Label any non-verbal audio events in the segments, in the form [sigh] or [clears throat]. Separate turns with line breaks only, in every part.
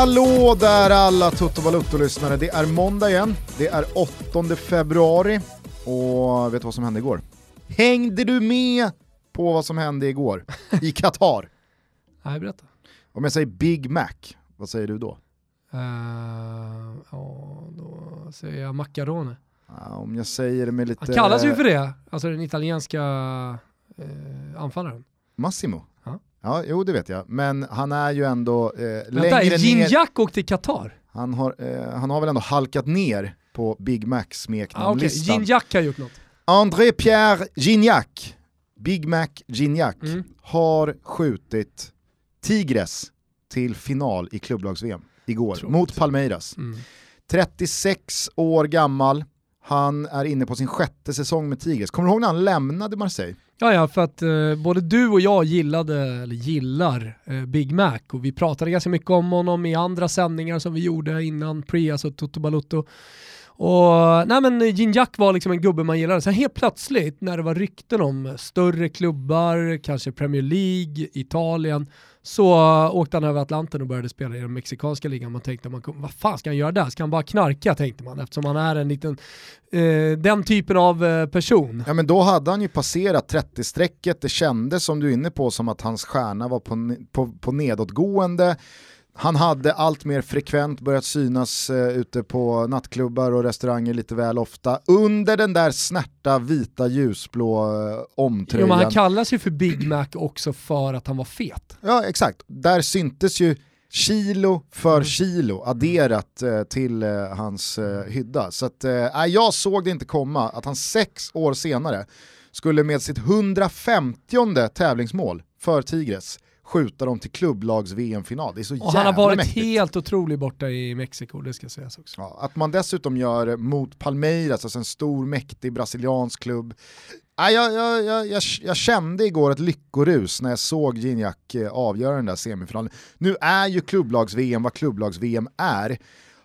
Hallå där alla Toto Balutto-lyssnare. Det är måndag igen, det är 8 februari och vet du vad som hände igår? Hängde du med på vad som hände igår i [laughs] Qatar?
Nej, berätta.
Om jag säger Big Mac, vad säger du då?
Uh, ja, då säger jag macarone.
Uh, om jag säger det med lite...
Han kallas ju för det, alltså den italienska uh, anfallaren.
Massimo?
Ja.
jo det vet jag. Men han är ju ändå eh,
Vänta,
längre
Gignac åkte till Qatar?
Han har, eh, han har väl ändå halkat ner på Big Macs smeknamnlistan.
Ah, okay. Gignac har gjort något.
André Pierre Gignac, Big Mac Gignac, mm. har skjutit Tigres till final i klubblags-VM igår Tråkigt. mot Palmeiras. Mm. 36 år gammal, han är inne på sin sjätte säsong med Tigres. Kommer du ihåg när han lämnade Marseille?
Ja, ja, för att eh, både du och jag gillade, eller gillar, eh, Big Mac och vi pratade ganska mycket om honom i andra sändningar som vi gjorde innan Prias alltså och Toto Balutto. Och, nej men Gignac var liksom en gubbe man gillade. Sen helt plötsligt när det var rykten om större klubbar, kanske Premier League, Italien, så åkte han över Atlanten och började spela i den mexikanska ligan. Man tänkte, man, vad fan ska han göra där? Ska han bara knarka tänkte man eftersom han är en liten, eh, den typen av eh, person.
Ja men då hade han ju passerat 30-strecket, det kändes som du är inne på som att hans stjärna var på, på, på nedåtgående. Han hade allt mer frekvent börjat synas eh, ute på nattklubbar och restauranger lite väl ofta under den där snärta vita ljusblå eh, omtröjan.
Jo, men han kallas ju för Big Mac också för att han var fet.
Ja exakt, där syntes ju kilo för mm. kilo adderat eh, till eh, hans eh, hydda. Så att, eh, jag såg det inte komma att han sex år senare skulle med sitt 150 tävlingsmål för Tigres skjuta dem till klubblags VM-final. Det är så
och Han har varit mäktigt. helt otrolig borta i Mexiko, det ska sägas också.
Ja, att man dessutom gör mot Palmeiras, alltså en stor mäktig brasiliansk klubb. Ja, jag, jag, jag, jag, jag kände igår ett lyckorus när jag såg Gignac eh, avgöra den där semifinalen. Nu är ju klubblags-VM vad klubblags-VM är.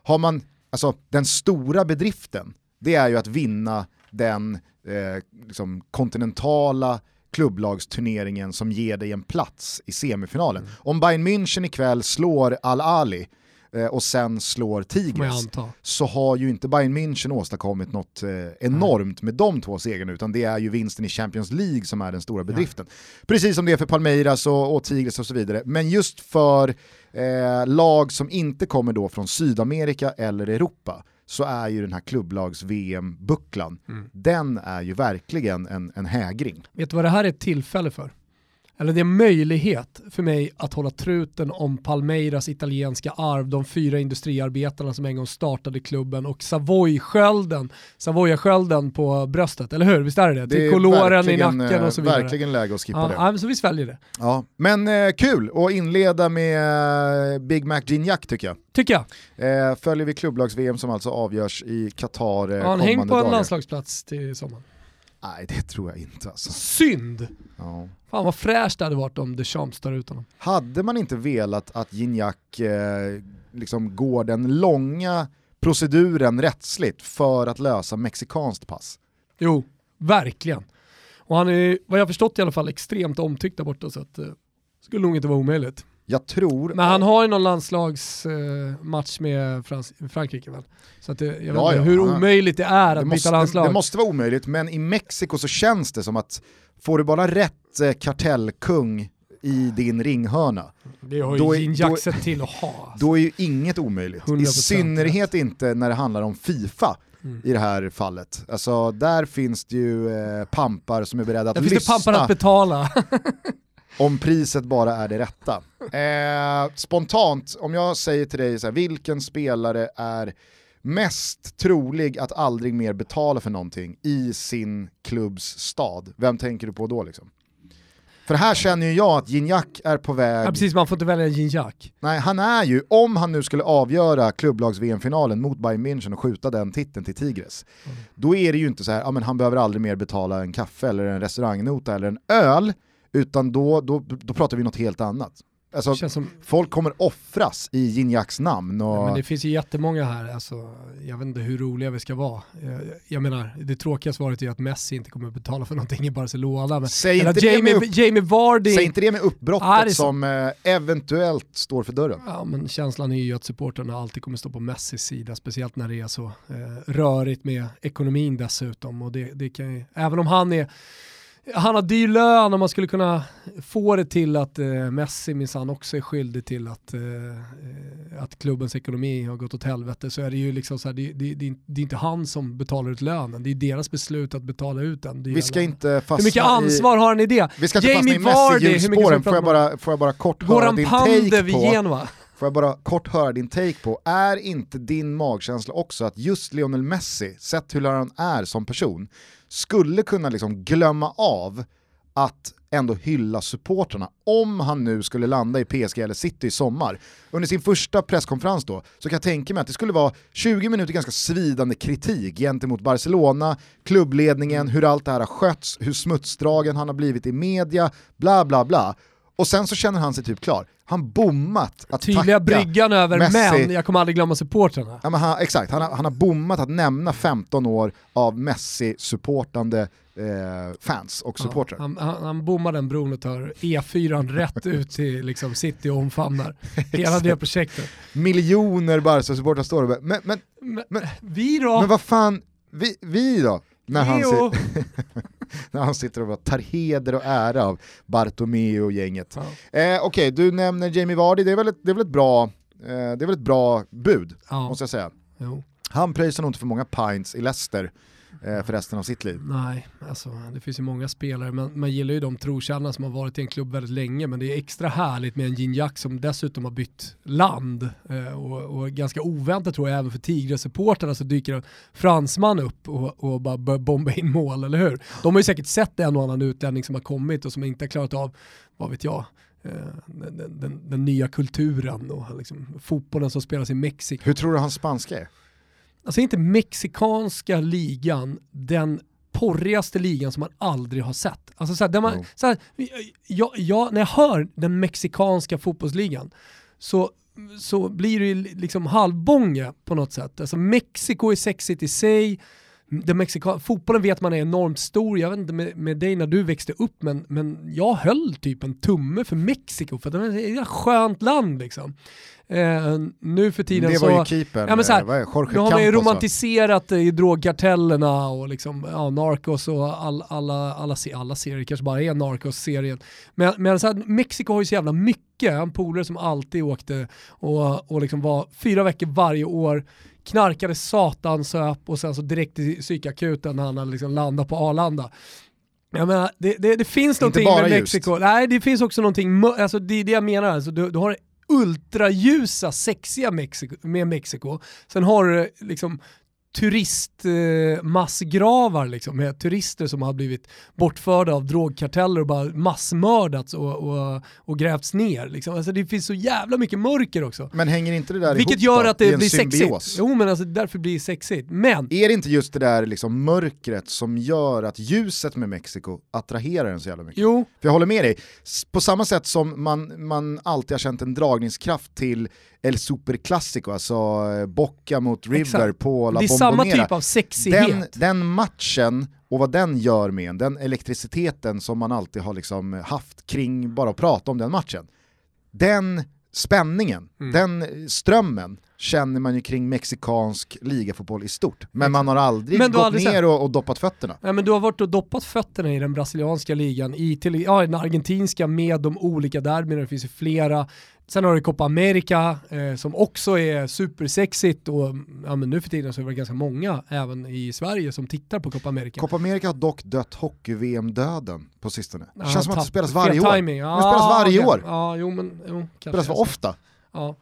Har man, alltså den stora bedriften, det är ju att vinna den eh, liksom kontinentala klubblagsturneringen som ger dig en plats i semifinalen. Mm. Om Bayern München ikväll slår Al-Ali eh, och sen slår Tigres så har ju inte Bayern München åstadkommit något eh, enormt med de två segrarna utan det är ju vinsten i Champions League som är den stora bedriften. Ja. Precis som det är för Palmeiras och, och Tigres och så vidare. Men just för eh, lag som inte kommer då från Sydamerika eller Europa så är ju den här klubblags-VM-bucklan, mm. den är ju verkligen en, en hägring.
Vet du vad det här är ett tillfälle för? Eller det är möjlighet för mig att hålla truten om Palmeiras italienska arv, de fyra industriarbetarna som en gång startade klubben och Savoy-skölden, Savoya-skölden på bröstet, eller hur? Visst är det det?
det Trikoloren i nacken och så vidare. verkligen läge att skippa
ja,
det.
Ja, så vi sväljer det.
Ja, men eh, kul att inleda med eh, Big Mac Gignac tycker jag.
Tycker
jag. Eh, följer vi klubblags-VM som alltså avgörs i Qatar eh, ja,
kommande dagar. Häng på en landslagsplats till sommaren.
Nej det tror jag inte alltså.
Synd! Ja. Fan vad fräscht det hade varit om Deschamps tar ut honom.
Hade man inte velat att Gignac eh, liksom går den långa proceduren rättsligt för att lösa mexikanskt pass?
Jo, verkligen. Och han är, vad jag förstått i alla fall, extremt omtyckt där borta så att eh, skulle nog inte vara omöjligt.
Jag tror...
Men han har ju någon landslagsmatch med Frans Frankrike väl? Så att det, jag vet ja, inte hur ja. omöjligt det är att det byta landslag.
Det, måste vara omöjligt, men i Mexiko så känns det som att får du bara rätt eh, kartellkung i din ringhörna.
Det har ju Gin sett till att ha.
Alltså. Då är ju inget omöjligt. 100%. I synnerhet inte när det handlar om Fifa. Mm. i det här fallet. Alltså där finns det ju eh, pampar som är beredda att där lyssna.
finns det pampar att betala. [laughs]
om priset bara är det rätta. Eh, spontant, om jag säger till dig så här, vilken spelare är mest trolig att aldrig mer betala för någonting i sin klubbs stad, vem tänker du på då liksom? För här känner ju jag att Gignac är på väg...
Ja precis, man får inte välja Gignac.
Nej, han är ju, om han nu skulle avgöra klubblags-VM-finalen mot Bayern München och skjuta den titeln till Tigres, mm. då är det ju inte så här, ja men han behöver aldrig mer betala en kaffe eller en restaurangnota eller en öl, utan då, då, då pratar vi något helt annat. Alltså, som... Folk kommer offras i Ginjaks namn. Och...
Ja, men det finns ju jättemånga här, alltså, jag vet inte hur roliga vi ska vara. Jag, jag menar, det tråkiga svaret är att Messi inte kommer att betala för någonting i Barcelona. Men,
säg, inte
Jamie,
upp...
Jamie Vardy...
säg inte det med uppbrottet ah, det som, som eh, eventuellt står för dörren.
Ja, men känslan är ju att supporterna alltid kommer stå på Messis sida, speciellt när det är så eh, rörigt med ekonomin dessutom. Och det, det kan ju, även om han är han har dyr lön och man skulle kunna få det till att eh, Messi minsann också är skyldig till att, eh, eh, att klubbens ekonomi har gått åt helvete så är det ju liksom så här, det, det, det, det, är inte han som betalar ut lönen, det är deras beslut att betala ut den.
Vi ska inte fastna
Hur mycket ansvar
i,
har han i det?
Vi ska inte Jamie fastna i Messi-hjulspåren, får, jag bara, får jag bara kort höra din take på... Genova. Får jag bara kort höra din take på, är inte din magkänsla också att just Lionel Messi, sett hur han är som person, skulle kunna liksom glömma av att ändå hylla supporterna om han nu skulle landa i PSG eller City i sommar. Under sin första presskonferens då, så kan jag tänka mig att det skulle vara 20 minuter ganska svidande kritik gentemot Barcelona, klubbledningen, hur allt det här har skötts, hur smutsdragen han har blivit i media, bla bla bla. Och sen så känner han sig typ klar. Han bommat att
Tydliga bryggan över, Messi. men jag kommer aldrig glömma supportrarna.
Ja, men han, exakt, han har, han har bommat att nämna 15 år av Messi-supportande eh, fans och supportrar.
Ja, han, han, han bommar den bron och tar E4 rätt [laughs] ut till liksom, city och omfamnar [laughs] hela det projektet.
Miljoner Barca-supportrar står och men, men,
men, men, vi då?
Men vad fan, vi, vi då? När han, [laughs] [laughs] när han sitter och tar heder och ära av Bartomeu och gänget. Ja. Eh, Okej, okay, du nämner Jamie Vardy, det är väl ett, det är väl ett, bra, eh, det är väl ett bra bud, ja. måste jag säga. Jo. Han pröjsar nog inte för många pints i Leicester för resten av sitt liv.
Nej, alltså, det finns ju många spelare, man, man gillar ju de trotjänarna som har varit i en klubb väldigt länge, men det är extra härligt med en Gignac som dessutom har bytt land. Eh, och, och, ganska oväntat tror jag även för Tigre-supportrarna så dyker en fransman upp och, och bara börjar bomba in mål, eller hur? De har ju säkert sett en och annan utlänning som har kommit och som inte har klarat av, vad vet jag, eh, den, den, den, den, nya kulturen och liksom, fotbollen som spelas i Mexiko.
Hur tror du hans spanska är?
Alltså inte mexikanska ligan den porrigaste ligan som man aldrig har sett. Alltså så här, man, mm. så här, jag, jag, när jag hör den mexikanska fotbollsligan så, så blir det liksom halvbånge på något sätt. Alltså Mexiko är sexigt i sig, den Mexika fotbollen vet man är enormt stor, jag vet inte med, med dig när du växte upp, men, men jag höll typ en tumme för Mexiko, för det är ett skönt land liksom. Eh, nu för tiden
det
så...
Det var ju keepern, ja, men så här,
vad Jorge Nu har man ju romantiserat i drogkartellerna och liksom, ja, Narcos och all, alla, alla, alla serier, kanske bara är Narcos-serien. Men, men så här, Mexiko har ju så jävla mycket, en polare som alltid åkte och, och liksom var fyra veckor varje år knarkade satansöp och sen så direkt till psykakuten när han liksom landat på Arlanda. Jag menar, det, det, det finns någonting med Mexiko, just. nej det finns också någonting, alltså, det är det jag menar, alltså, du, du har ultraljusa, sexiga Mexiko, med Mexiko. Sen har du liksom turistmassgravar liksom, med turister som har blivit bortförda av drogkarteller och bara massmördats och, och, och grävts ner. Liksom. Alltså, det finns så jävla mycket mörker också.
Men hänger inte det där
Vilket
ihop
gör
då?
att det blir sexigt. Jo men alltså, därför blir det sexigt. Men...
Är det inte just det där liksom, mörkret som gör att ljuset med Mexiko attraherar en så jävla mycket?
Jo.
För jag håller med dig, på samma sätt som man, man alltid har känt en dragningskraft till El Superclásico, alltså eh, Bocca mot River
Exakt.
på La
Det är samma typ av sexighet.
Den, den, matchen och vad den gör med en, den elektriciteten som man alltid har liksom haft kring bara att prata om den matchen. Den spänningen, mm. den strömmen känner man ju kring mexikansk ligafotboll i stort. Men man har aldrig gått aldrig ner och, och, doppat fötterna.
Ja, men du har varit och doppat fötterna i den brasilianska ligan, i, till, ja, den argentinska med de olika derbyna, det finns ju flera. Sen har du Copa America eh, som också är supersexigt och ja, men nu för tiden så är det ganska många även i Sverige som tittar på Copa America.
Copa America har dock dött hockey-VM-döden på sistone. Det känns som att det spelas varje
år.
Ja, det spelas varje
okay.
år.
Ja, jo, men, jo,
spelas för ofta.
Ja.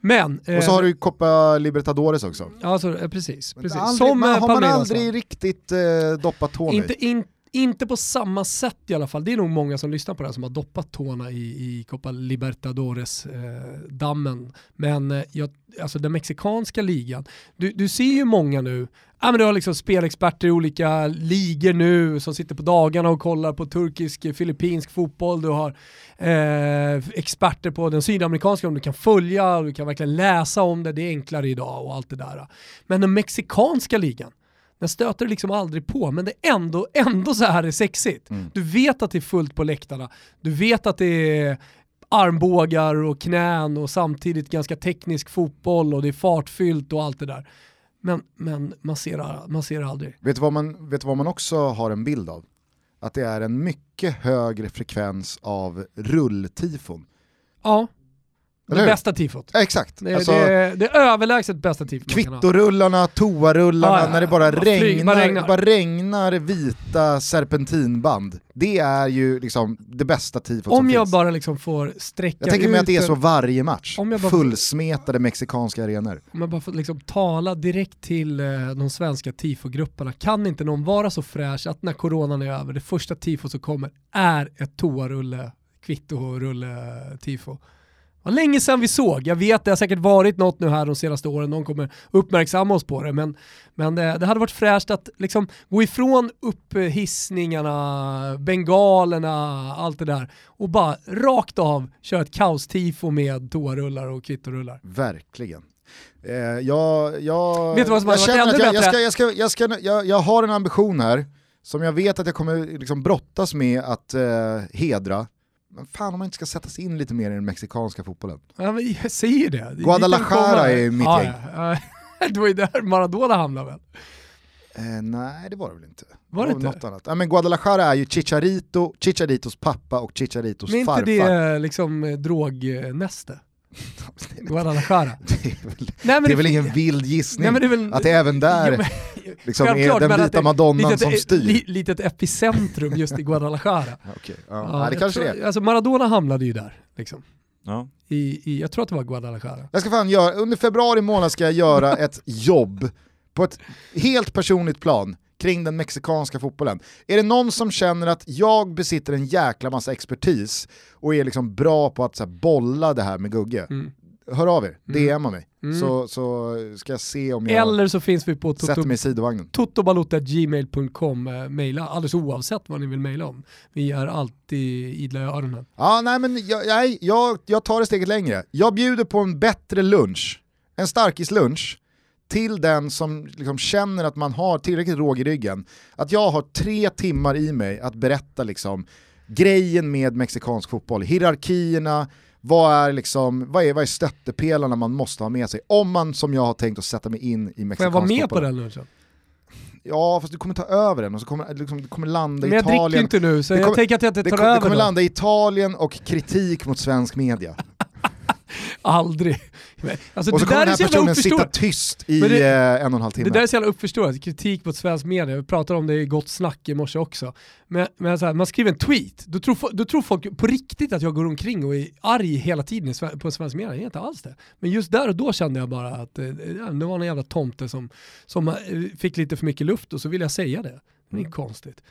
Men,
och så har du Copa Libertadores också.
Ja, så, precis. precis.
Aldrig, Som man, har man aldrig riktigt eh, doppat tån
inte, in, inte inte på samma sätt i alla fall. Det är nog många som lyssnar på det här som har doppat tårna i, i Copa Libertadores-dammen. Eh, men eh, jag, alltså den mexikanska ligan, du, du ser ju många nu, ja, men du har liksom spelexperter i olika ligor nu som sitter på dagarna och kollar på turkisk, eh, filippinsk fotboll. Du har eh, experter på den sydamerikanska om du kan följa, du kan verkligen läsa om det, det är enklare idag och allt det där. Men den mexikanska ligan, den stöter liksom aldrig på, men det är ändå, ändå så här är sexigt. Mm. Du vet att det är fullt på läktarna, du vet att det är armbågar och knän och samtidigt ganska teknisk fotboll och det är fartfyllt och allt det där. Men, men man, ser, man ser aldrig.
Vet du, vad man, vet du vad man också har en bild av? Att det är en mycket högre frekvens av rulltifon.
Ja. Det bästa tifot.
Ja, exakt.
Det, alltså, det, det, är överlägset bästa tifot
Kvittorullarna, toarullarna, ja, när det bara, regnar, bara regnar. bara regnar vita serpentinband. Det är ju liksom det bästa tifot
Om jag
finns.
bara liksom får sträcka
Jag tänker mig att det är så varje match. Om jag bara Fullsmetade mexikanska arenor.
Om jag bara får liksom tala direkt till eh, de svenska tifogrupperna. Kan inte någon vara så fräsch att när coronan är över, det första tifo som kommer är ett toarulle, kvittorulle-tifo var länge sedan vi såg. Jag vet, det har säkert varit något nu här de senaste åren, någon kommer uppmärksamma oss på det, men, men det, det hade varit fräscht att liksom gå ifrån upphissningarna, bengalerna, allt det där och bara rakt av köra ett kaos-tifo med toarullar och kvittorullar.
Verkligen. Eh, jag, jag,
vet du vad som jag känner att
jag, jag, ska, jag, ska, jag, ska, jag, jag har en ambition här som jag vet att jag kommer liksom brottas med att eh, hedra fan om man inte ska sätta sig in lite mer i den mexikanska fotbollen.
Ja, men jag säger det.
Guadalajara är mitt ja, gäng.
Ja, [laughs] det var ju där Maradona hamnade väl?
Eh, nej det var det väl inte.
Var det, det var
något annat. Ja, men Guadalajara är ju Chicharito, Chicharitos pappa och Chicharitos farfar.
Men inte det liksom eh, drognäste? Guadalajara. [laughs]
Det är väl, nej, det är väl ingen vild gissning nej, det väl, att det även där jo, men, liksom är den vita madonnan litet, som styr. Li,
litet epicentrum just i Guadalajara. [laughs]
okay, ja. ja, det kanske
tror,
det är.
Alltså Maradona hamnade ju där. Liksom. Ja. I, I, jag tror att det var Guadalajara.
Jag ska fan göra, under februari månad ska jag göra ett jobb på ett helt personligt plan kring den mexikanska fotbollen. Är det någon som känner att jag besitter en jäkla massa expertis och är liksom bra på att så här, bolla det här med Gugge, mm. hör av er, mm. DMa mig. Mm. Så, så ska jag se om jag
Eller så finns vi på totobalota.gmail.com, eh, mejla alldeles oavsett vad ni vill mejla om. Vi är alltid idla i öronen.
Ja, nej men jag, jag, jag, jag tar det steget längre. Jag bjuder på en bättre lunch, en starkislunch, till den som liksom känner att man har tillräckligt råg i ryggen, att jag har tre timmar i mig att berätta liksom, grejen med mexikansk fotboll, hierarkierna, vad är, liksom, vad, är, vad är stöttepelarna man måste ha med sig om man som jag har tänkt att sätta mig in i mexikansk fotboll. Får jag
vara med på den lunchen?
Ja, fast du kommer ta över den och så kommer liksom, kommer landa
i
Italien. Men
jag dricker inte nu, så kommer, jag tänker att jag inte tar
det,
över
Det kommer
då.
landa i Italien och kritik mot svensk media. [laughs]
Aldrig.
Alltså, och så kommer den här personen sitta tyst i det, eh, en och en halv timme.
Det där är så jävla uppförstorat, kritik mot svensk media, vi pratade om det i Gott Snack i morse också. Men, men så här, man skriver en tweet, då tror, då tror folk på riktigt att jag går omkring och är arg hela tiden på svensk media, det är inte alls det. Men just där och då kände jag bara att eh, det var en jävla tomte som, som eh, fick lite för mycket luft och så vill jag säga det. Det är mm. konstigt.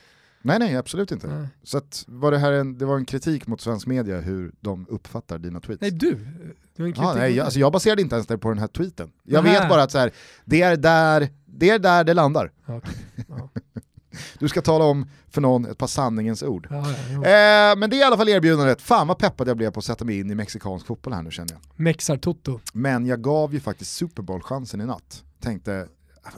Nej, nej, absolut inte. Nej. Så att, var det här en, det var en kritik mot svensk media hur de uppfattar dina tweets?
Nej, du. Det var en
ah, nej, jag, alltså jag baserade inte ens det på den här tweeten. Jag Nähä. vet bara att så här, det, är där, det är där det landar. Okay. Ja. [laughs] Du ska tala om för någon ett par sanningens ord. Ja, ja, eh, men det är i alla fall erbjudandet. Fan vad peppad jag blev på att sätta mig in i mexikansk fotboll här nu känner jag.
Mexar Toto.
Men jag gav ju faktiskt Super Bowl-chansen i natt. Tänkte,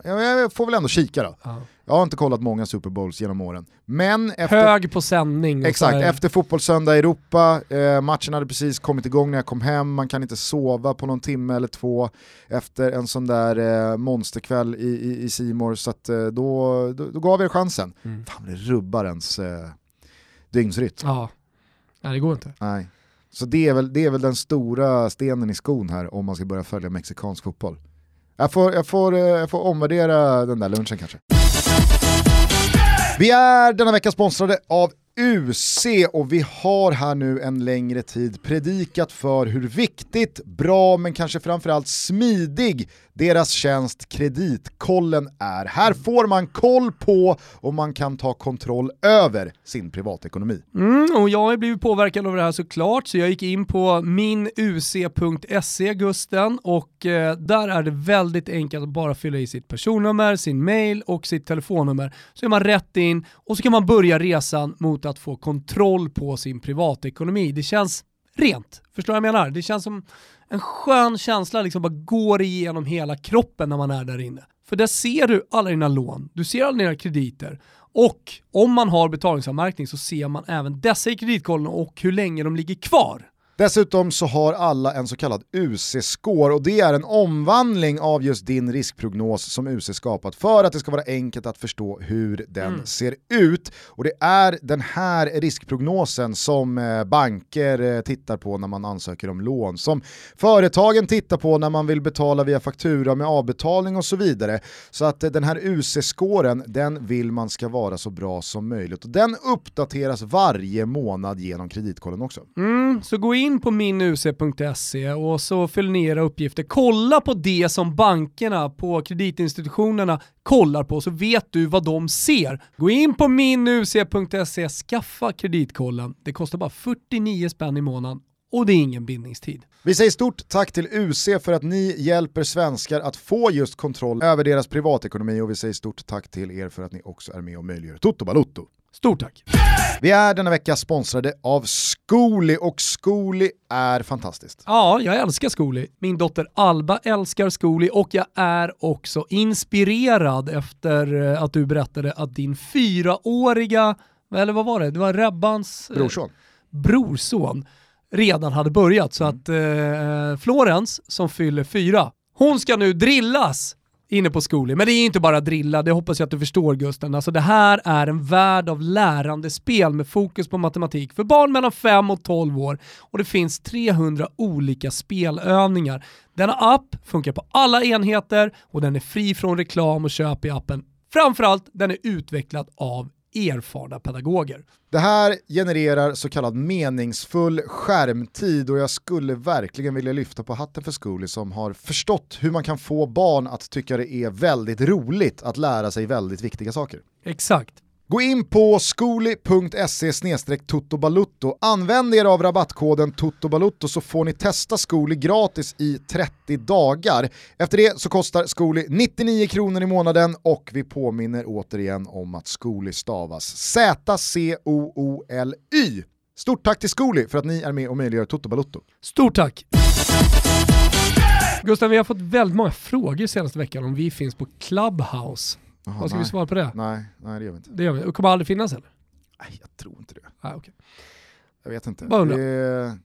jag får väl ändå kika då. Ja. Jag har inte kollat många Super Bowls genom åren. Men efter,
Hög på sändning.
Exakt, efter fotbollssöndag i Europa, eh, matchen hade precis kommit igång när jag kom hem, man kan inte sova på någon timme eller två efter en sån där eh, monsterkväll i, i, Simor så att, eh, då, då, då, gav jag chansen. Mm. Fan det rubbar ens eh, dygnsrytm.
Ja, nej det går inte.
Nej. Så det är, väl, det är väl den stora stenen i skon här om man ska börja följa mexikansk fotboll. Jag får, jag, får, eh, jag får omvärdera den där lunchen kanske. Vi är denna vecka sponsrade av UC och vi har här nu en längre tid predikat för hur viktigt, bra men kanske framförallt smidig deras tjänst Kreditkollen är. Här får man koll på och man kan ta kontroll över sin privatekonomi.
Mm, och jag har blivit påverkad av det här såklart, så jag gick in på minuc.se, Gusten och eh, där är det väldigt enkelt att bara fylla i sitt personnummer, sin mail och sitt telefonnummer. Så är man rätt in och så kan man börja resan mot att få kontroll på sin privatekonomi. Det känns rent, förstår du vad jag menar? Det känns som en skön känsla liksom bara går igenom hela kroppen när man är där inne. För där ser du alla dina lån, du ser alla dina krediter och om man har betalningsanmärkning så ser man även dessa i kreditkollen och hur länge de ligger kvar.
Dessutom så har alla en så kallad UC-score och det är en omvandling av just din riskprognos som UC skapat för att det ska vara enkelt att förstå hur den mm. ser ut. Och det är den här riskprognosen som eh, banker eh, tittar på när man ansöker om lån, som företagen tittar på när man vill betala via faktura med avbetalning och så vidare. Så att eh, den här UC-scoren, den vill man ska vara så bra som möjligt. Och den uppdateras varje månad genom kreditkollen också.
Mm, så gå in in på minuc.se och så fyller ni era uppgifter. Kolla på det som bankerna på kreditinstitutionerna kollar på så vet du vad de ser. Gå in på minuc.se, skaffa kreditkollen. Det kostar bara 49 spänn i månaden och det är ingen bindningstid.
Vi säger stort tack till UC för att ni hjälper svenskar att få just kontroll över deras privatekonomi och vi säger stort tack till er för att ni också är med och möjliggör Toto Balutto.
Stort tack!
Vi är denna vecka sponsrade av Skoli och Skoli är fantastiskt.
Ja, jag älskar Skoli. Min dotter Alba älskar Skoli och jag är också inspirerad efter eh, att du berättade att din fyraåriga, eller vad var det, det var Rebbans
eh, brorson.
brorson redan hade börjat. Så mm. att eh, Florens, som fyller fyra, hon ska nu drillas inne på Zcooly. Men det är inte bara drilla, det hoppas jag att du förstår Gusten. Alltså det här är en värld av lärande spel med fokus på matematik för barn mellan 5 och 12 år och det finns 300 olika spelövningar. Denna app funkar på alla enheter och den är fri från reklam och köp i appen. Framförallt, den är utvecklad av erfarna pedagoger.
Det här genererar så kallad meningsfull skärmtid och jag skulle verkligen vilja lyfta på hatten för Skooly som har förstått hur man kan få barn att tycka det är väldigt roligt att lära sig väldigt viktiga saker.
Exakt.
Gå in på skoli.se totobalutto. Använd er av rabattkoden totobalutto så får ni testa Skoli gratis i 30 dagar. Efter det så kostar Skoli 99 kronor i månaden och vi påminner återigen om att Skoli stavas Z-C-O-O-L-Y. Stort tack till Skoli för att ni är med och möjliggör Toto Balutto.
Stort tack! Gustav, vi har fått väldigt många frågor senaste veckan om vi finns på Clubhouse. Aha, Vad ska nej. vi svara på det?
Nej, nej det gör vi inte.
Det gör vi. Det kommer aldrig finnas eller?
Nej, jag tror inte det.
Ah, okay.
Jag vet inte. Det,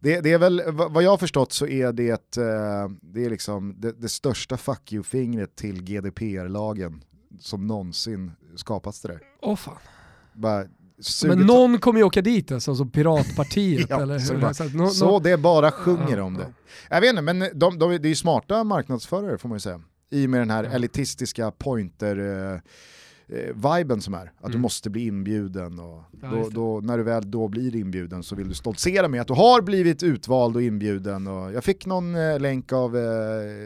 det, det, är väl, vad jag har förstått så är det, eh, det, är liksom det, det största fuck you-fingret till GDPR-lagen som någonsin skapats det där.
Åh oh, fan.
Bara,
men någon kommer ju åka dit alltså, som Piratpartiet [laughs]
ja,
eller
så, bara, så, no, så det bara sjunger ja, om det. Jag vet inte, men de, de, det är ju smarta marknadsförare får man ju säga i och med den här elitistiska pointer eh, viben som är. Att mm. du måste bli inbjuden och ja, då, då, när du väl då blir inbjuden så vill du stoltsera med att du har blivit utvald och inbjuden. Och jag fick någon eh, länk av eh,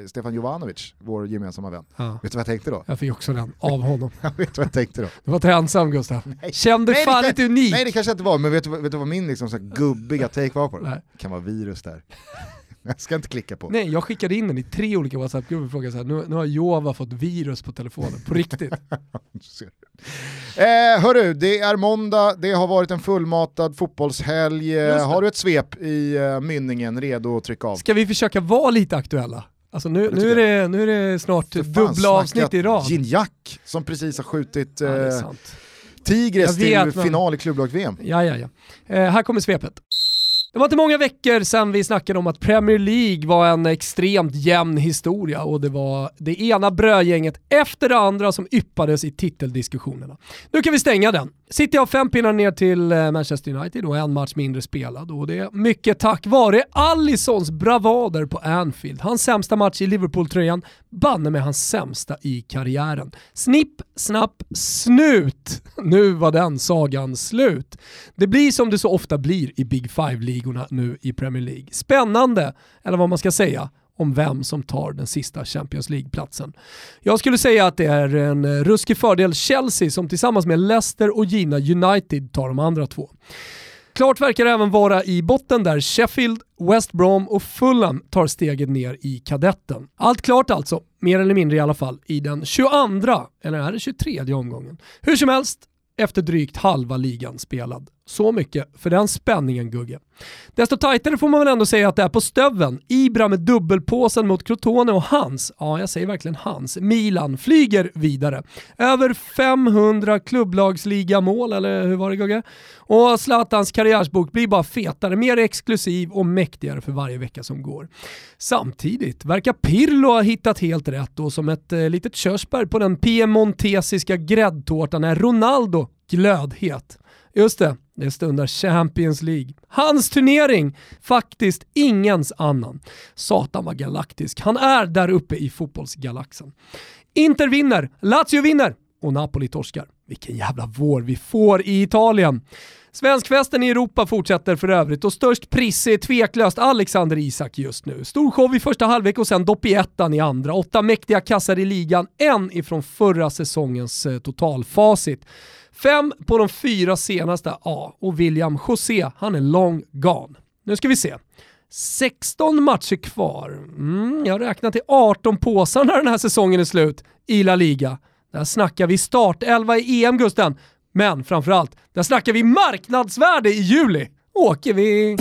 Stefan Jovanovic, vår gemensamma vän. Ja. Vet du vad jag tänkte då?
Jag fick också den, av honom. [laughs]
jag vet vad jag tänkte då?
Du var inte ensam Gustav. Nej. Kände nej, fan inte unik.
Nej det kanske inte var, men vet du, vet du vad min liksom, så gubbiga take var på det? Det kan vara virus där. [laughs] Jag ska inte klicka på.
Nej, jag skickade in den i tre olika WhatsApp-grupper och frågade så här, nu, nu har Jova fått virus på telefonen, på riktigt. [laughs]
eh, hörru, det är måndag, det har varit en fullmatad fotbollshelg. Har du ett svep i uh, mynningen redo att trycka av?
Ska vi försöka vara lite aktuella? Alltså nu, nu, är, det, nu är det snart dubbla avsnitt i rad.
Gignac som precis har skjutit ja, eh, Tigres till final i klubblag-VM.
Ja, ja, ja. Eh, här kommer svepet. Det var inte många veckor sedan vi snackade om att Premier League var en extremt jämn historia och det var det ena brödgänget efter det andra som yppades i titeldiskussionerna. Nu kan vi stänga den. City har fem pinnar ner till eh, Manchester United och en match mindre spelad och det är mycket tack vare Allisons bravader på Anfield. Hans sämsta match i Liverpool-tröjan, banne med hans sämsta i karriären. Snipp, snapp, snut. [laughs] Nu var den sagan slut. Det blir som det så ofta blir i Big Five-ligorna nu i Premier League. Spännande, eller vad man ska säga, om vem som tar den sista Champions League-platsen. Jag skulle säga att det är en eh, ruskig fördel Chelsea som tillsammans med Leicester och Gina United tar de andra två. Klart verkar det även vara i botten där Sheffield, West Brom och Fulham tar steget ner i kadetten. Allt klart alltså, mer eller mindre i alla fall, i den 22, eller är det 23 omgången. Hur som helst, efter drygt halva ligan spelad. Så mycket för den spänningen Gugge. Desto tajtare får man väl ändå säga att det är på stöven. Ibra med dubbelpåsen mot Crotone och hans, ja jag säger verkligen hans, Milan flyger vidare. Över 500 klubblagsligamål, eller hur var det Gugge? Och Zlatans karriärsbok blir bara fetare, mer exklusiv och mäktigare för varje vecka som går. Samtidigt verkar Pirlo ha hittat helt rätt och som ett eh, litet körsbär på den piemontesiska gräddtårtan är Ronaldo glödhet. Just det, det stundar Champions League. Hans turnering, faktiskt ingens annan. Satan var galaktisk, han är där uppe i fotbollsgalaxen. Inter vinner, Lazio vinner och Napoli torskar. Vilken jävla vår vi får i Italien. Svenskfesten i Europa fortsätter för övrigt och störst priss är tveklöst Alexander Isak just nu. Stor show i första halvlek och sen dopp i ettan i andra. Åtta mäktiga kassar i ligan, en ifrån förra säsongens eh, totalfacit. Fem på de fyra senaste, ja, och William José, han är long gone. Nu ska vi se. 16 matcher kvar. Mm, jag räknar till 18 påsar när den här säsongen är slut i La Liga. Där snackar vi startelva i EM Gusten. Men framförallt, där snackar vi marknadsvärde i juli. Åker vi...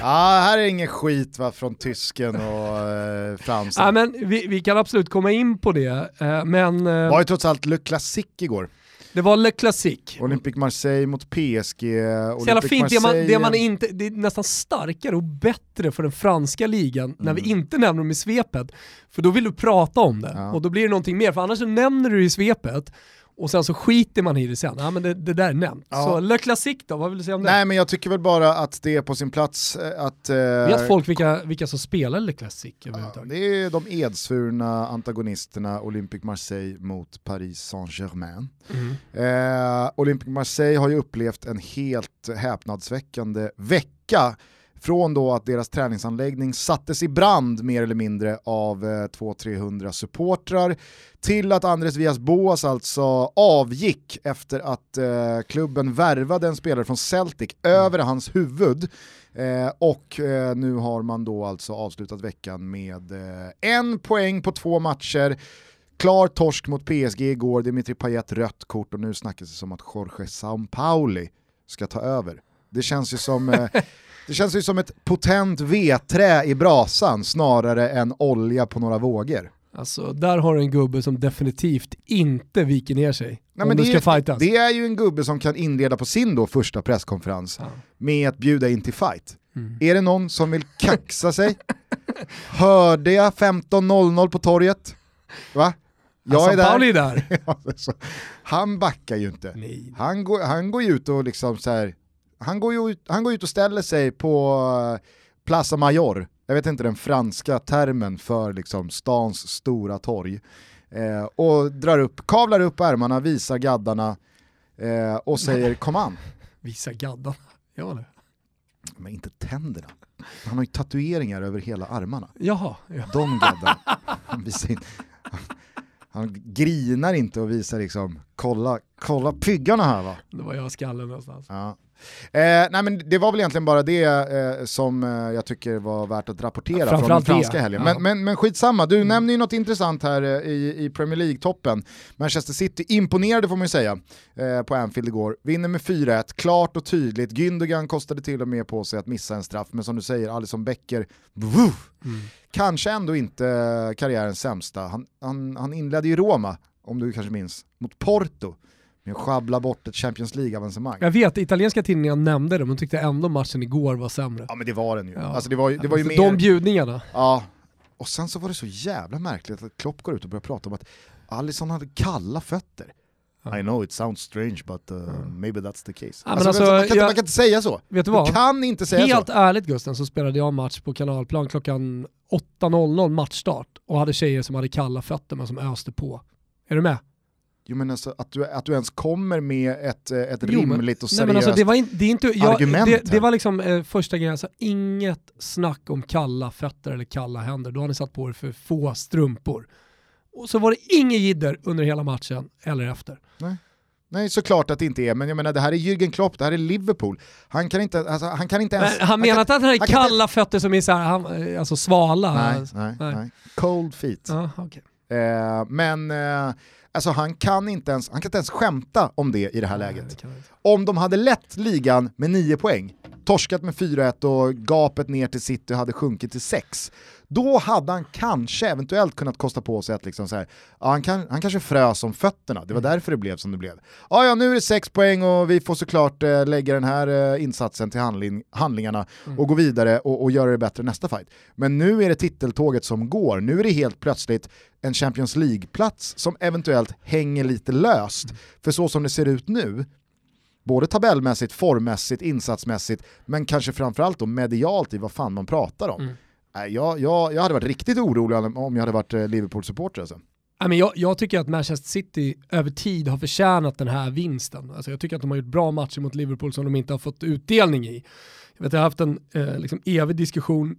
Ja, här är ingen skit va, från tysken och eh, fransen.
Ja, men vi, vi, kan absolut komma in på det, eh, men... Eh,
det var ju trots allt Le Classique igår.
Det var Le Classique.
Olympique Marseille mot PSG.
Så jävla fint, det, man, det, man inte, det är nästan starkare och bättre för den franska ligan mm. när vi mm. inte nämner dem i svepet. För då vill du prata om det ja. och då blir det någonting mer, för annars så nämner du det i svepet och sen så skiter man i det sen. Ja men det, det där är nämnt. Ja. Så Le Classique då, vad vill du säga om det?
Nej men jag tycker väl bara att det är på sin plats eh, att... Eh,
Vet folk vilka, vilka som spelar Le Classique
ja, Det är de edsvurna antagonisterna Olympique Marseille mot Paris Saint-Germain. Mm. Eh, Olympique Marseille har ju upplevt en helt häpnadsväckande vecka från då att deras träningsanläggning sattes i brand mer eller mindre av eh, 200-300 supportrar till att Andres Vias Boas alltså avgick efter att eh, klubben värvade en spelare från Celtic mm. över hans huvud. Eh, och eh, nu har man då alltså avslutat veckan med eh, en poäng på två matcher. Klar torsk mot PSG igår, Dimitri Payet rött kort och nu snackas det som att Jorge Sampaoli ska ta över. Det känns ju som eh, [laughs] Det känns ju som ett potent vedträ i brasan snarare än olja på några vågor.
Alltså där har du en gubbe som definitivt inte viker ner sig. Nej, om men det, ska
är,
fightas.
det är ju en gubbe som kan inleda på sin då första presskonferens ja. med att bjuda in till fight. Mm. Är det någon som vill kaxa sig? [laughs] Hörde jag 15.00 på torget? Va?
Jag alltså, är där. Pauli är där. [laughs]
han backar ju inte. Han går, han går ju ut och liksom så här, han går, ut, han går ut och ställer sig på eh, Plaza Mayor, jag vet inte den franska termen för liksom stans stora torg, eh, och drar upp, kavlar upp ärmarna, visar gaddarna eh, och säger [laughs] kom an.
Visa gaddarna, ja det.
Men inte tänderna. Han har ju tatueringar över hela armarna.
Jaha. Ja.
De gaddarna. [laughs] Han, han grinar inte och visar liksom, kolla, kolla pyggarna här va.
Det var jag skallen någonstans.
Ja. Eh, nej men det var väl egentligen bara det eh, som eh, jag tycker var värt att rapportera från den franska helgen. Men, ja. men, men skitsamma, du mm. nämner ju något intressant här eh, i, i Premier League-toppen. Manchester City imponerade får man ju säga eh, på Anfield igår. Vinner med 4-1, klart och tydligt. Gündogan kostade till och med på sig att missa en straff, men som du säger, Alisson Becker, woof, mm. kanske ändå inte karriärens sämsta. Han, han, han inledde ju Roma, om du kanske minns, mot Porto sjabbla bort ett Champions League-avancemang.
Jag vet, italienska tidningar nämnde det, men tyckte ändå matchen igår var sämre.
Ja men det var den ju. Ja. Alltså, det var, det var ju
alltså, mer... De bjudningarna.
Ja, och sen så var det så jävla märkligt att Klopp går ut och börjar prata om att Alisson hade kalla fötter. I know it sounds strange but uh, mm. maybe that's the case. Ja, alltså, alltså, man, kan jag, inte, man, kan inte, säga så.
Vet du vad?
Du kan inte säga
Helt så. Helt ärligt Gusten så spelade jag match på kanalplan klockan 8.00 matchstart och hade tjejer som hade kalla fötter men som öste på. Är du med?
Jo, men alltså, att, du, att du ens kommer med ett, eh, ett jo, rimligt och seriöst
nej, alltså, det var in, det är inte,
jag, argument.
Det, det, var liksom eh, första grejen, alltså, inget snack om kalla fötter eller kalla händer. Då har ni satt på er för få strumpor. Och så var det inget jidder under hela matchen eller efter.
Nej. Nej, såklart att det inte är, men jag menar det här är Jürgen Klopp, det här är Liverpool. Han kan inte, alltså, han kan inte ens...
Men han, menar inte att han har kalla inte... fötter som är så här, alltså svala?
Nej, nej, nej. nej. Cold feet.
Ja, okay.
eh, men eh, alltså, han, kan inte ens, han kan inte ens skämta om det i det här nej, läget. Det om de hade lett ligan med 9 poäng, torskat med 4-1 och gapet ner till City hade sjunkit till 6, då hade han kanske eventuellt kunnat kosta på sig att liksom så här, ja, han, kan, han kanske frös om fötterna, det var mm. därför det blev som det blev. Ja, ja nu är det sex poäng och vi får såklart eh, lägga den här eh, insatsen till handling, handlingarna mm. och gå vidare och, och göra det bättre nästa fight. Men nu är det titeltåget som går, nu är det helt plötsligt en Champions League-plats som eventuellt hänger lite löst. Mm. För så som det ser ut nu, både tabellmässigt, formmässigt, insatsmässigt, men kanske framförallt då medialt i vad fan man pratar om. Mm jag, jag, jag hade varit riktigt orolig om jag hade varit eh, Liverpool-supporter. Alltså.
jag, jag tycker att Manchester City över tid har förtjänat den här vinsten. Alltså jag tycker att de har gjort bra matcher mot Liverpool som de inte har fått utdelning i. Jag, vet, jag har haft en eh, liksom evig diskussion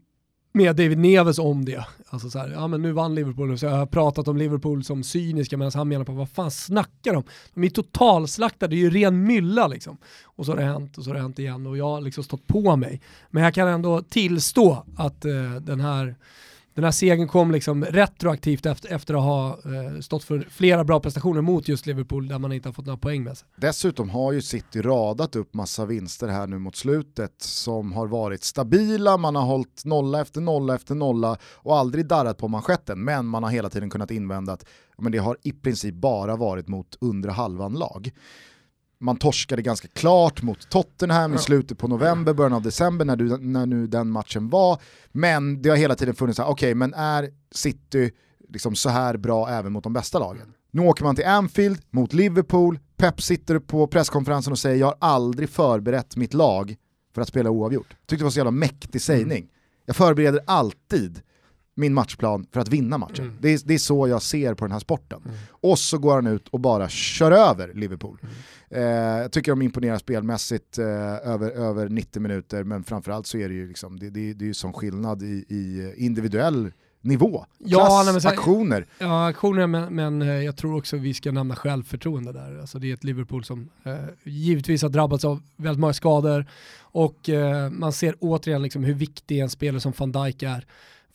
med David Neves om det. Alltså så här, ja men nu vann Liverpool, så jag har pratat om Liverpool som cyniska medan han menar på vad fan snackar de? De är totalslaktade, det är ju ren mylla liksom. Och så har det hänt och så har det hänt igen och jag har liksom stått på mig. Men jag kan ändå tillstå att eh, den här den här segern kom liksom retroaktivt efter, efter att ha eh, stått för flera bra prestationer mot just Liverpool där man inte har fått några poäng med sig.
Dessutom har ju City radat upp massa vinster här nu mot slutet som har varit stabila, man har hållit nolla efter nolla efter nolla och aldrig darrat på manschetten men man har hela tiden kunnat invända att men det har i princip bara varit mot undre halvan lag man torskade ganska klart mot Tottenham i slutet på november, början av december när, du, när nu den matchen var. Men det har hela tiden funnits, okej okay, men är City liksom så här bra även mot de bästa lagen? Nu åker man till Anfield mot Liverpool, Pep sitter på presskonferensen och säger jag har aldrig förberett mitt lag för att spela oavgjort. Tyckte det var så jävla mäktig sägning. Jag förbereder alltid min matchplan för att vinna matchen. Mm. Det, är, det, är, så jag ser på den här sporten. Mm. Och så går han ut och bara kör över Liverpool. Mm. Eh, jag tycker de imponerar spelmässigt eh, över, över 90 minuter, men framförallt så är det ju liksom, det, det, det är ju sån skillnad i, i individuell nivå. Ja, Klass, nej, aktioner.
Ja, aktioner, men, men, eh, jag tror också vi ska nämna självförtroende där. Alltså det är ett Liverpool som eh, givetvis har drabbats av väldigt många skador och eh, man ser återigen liksom hur viktig en spelare som van Dijk är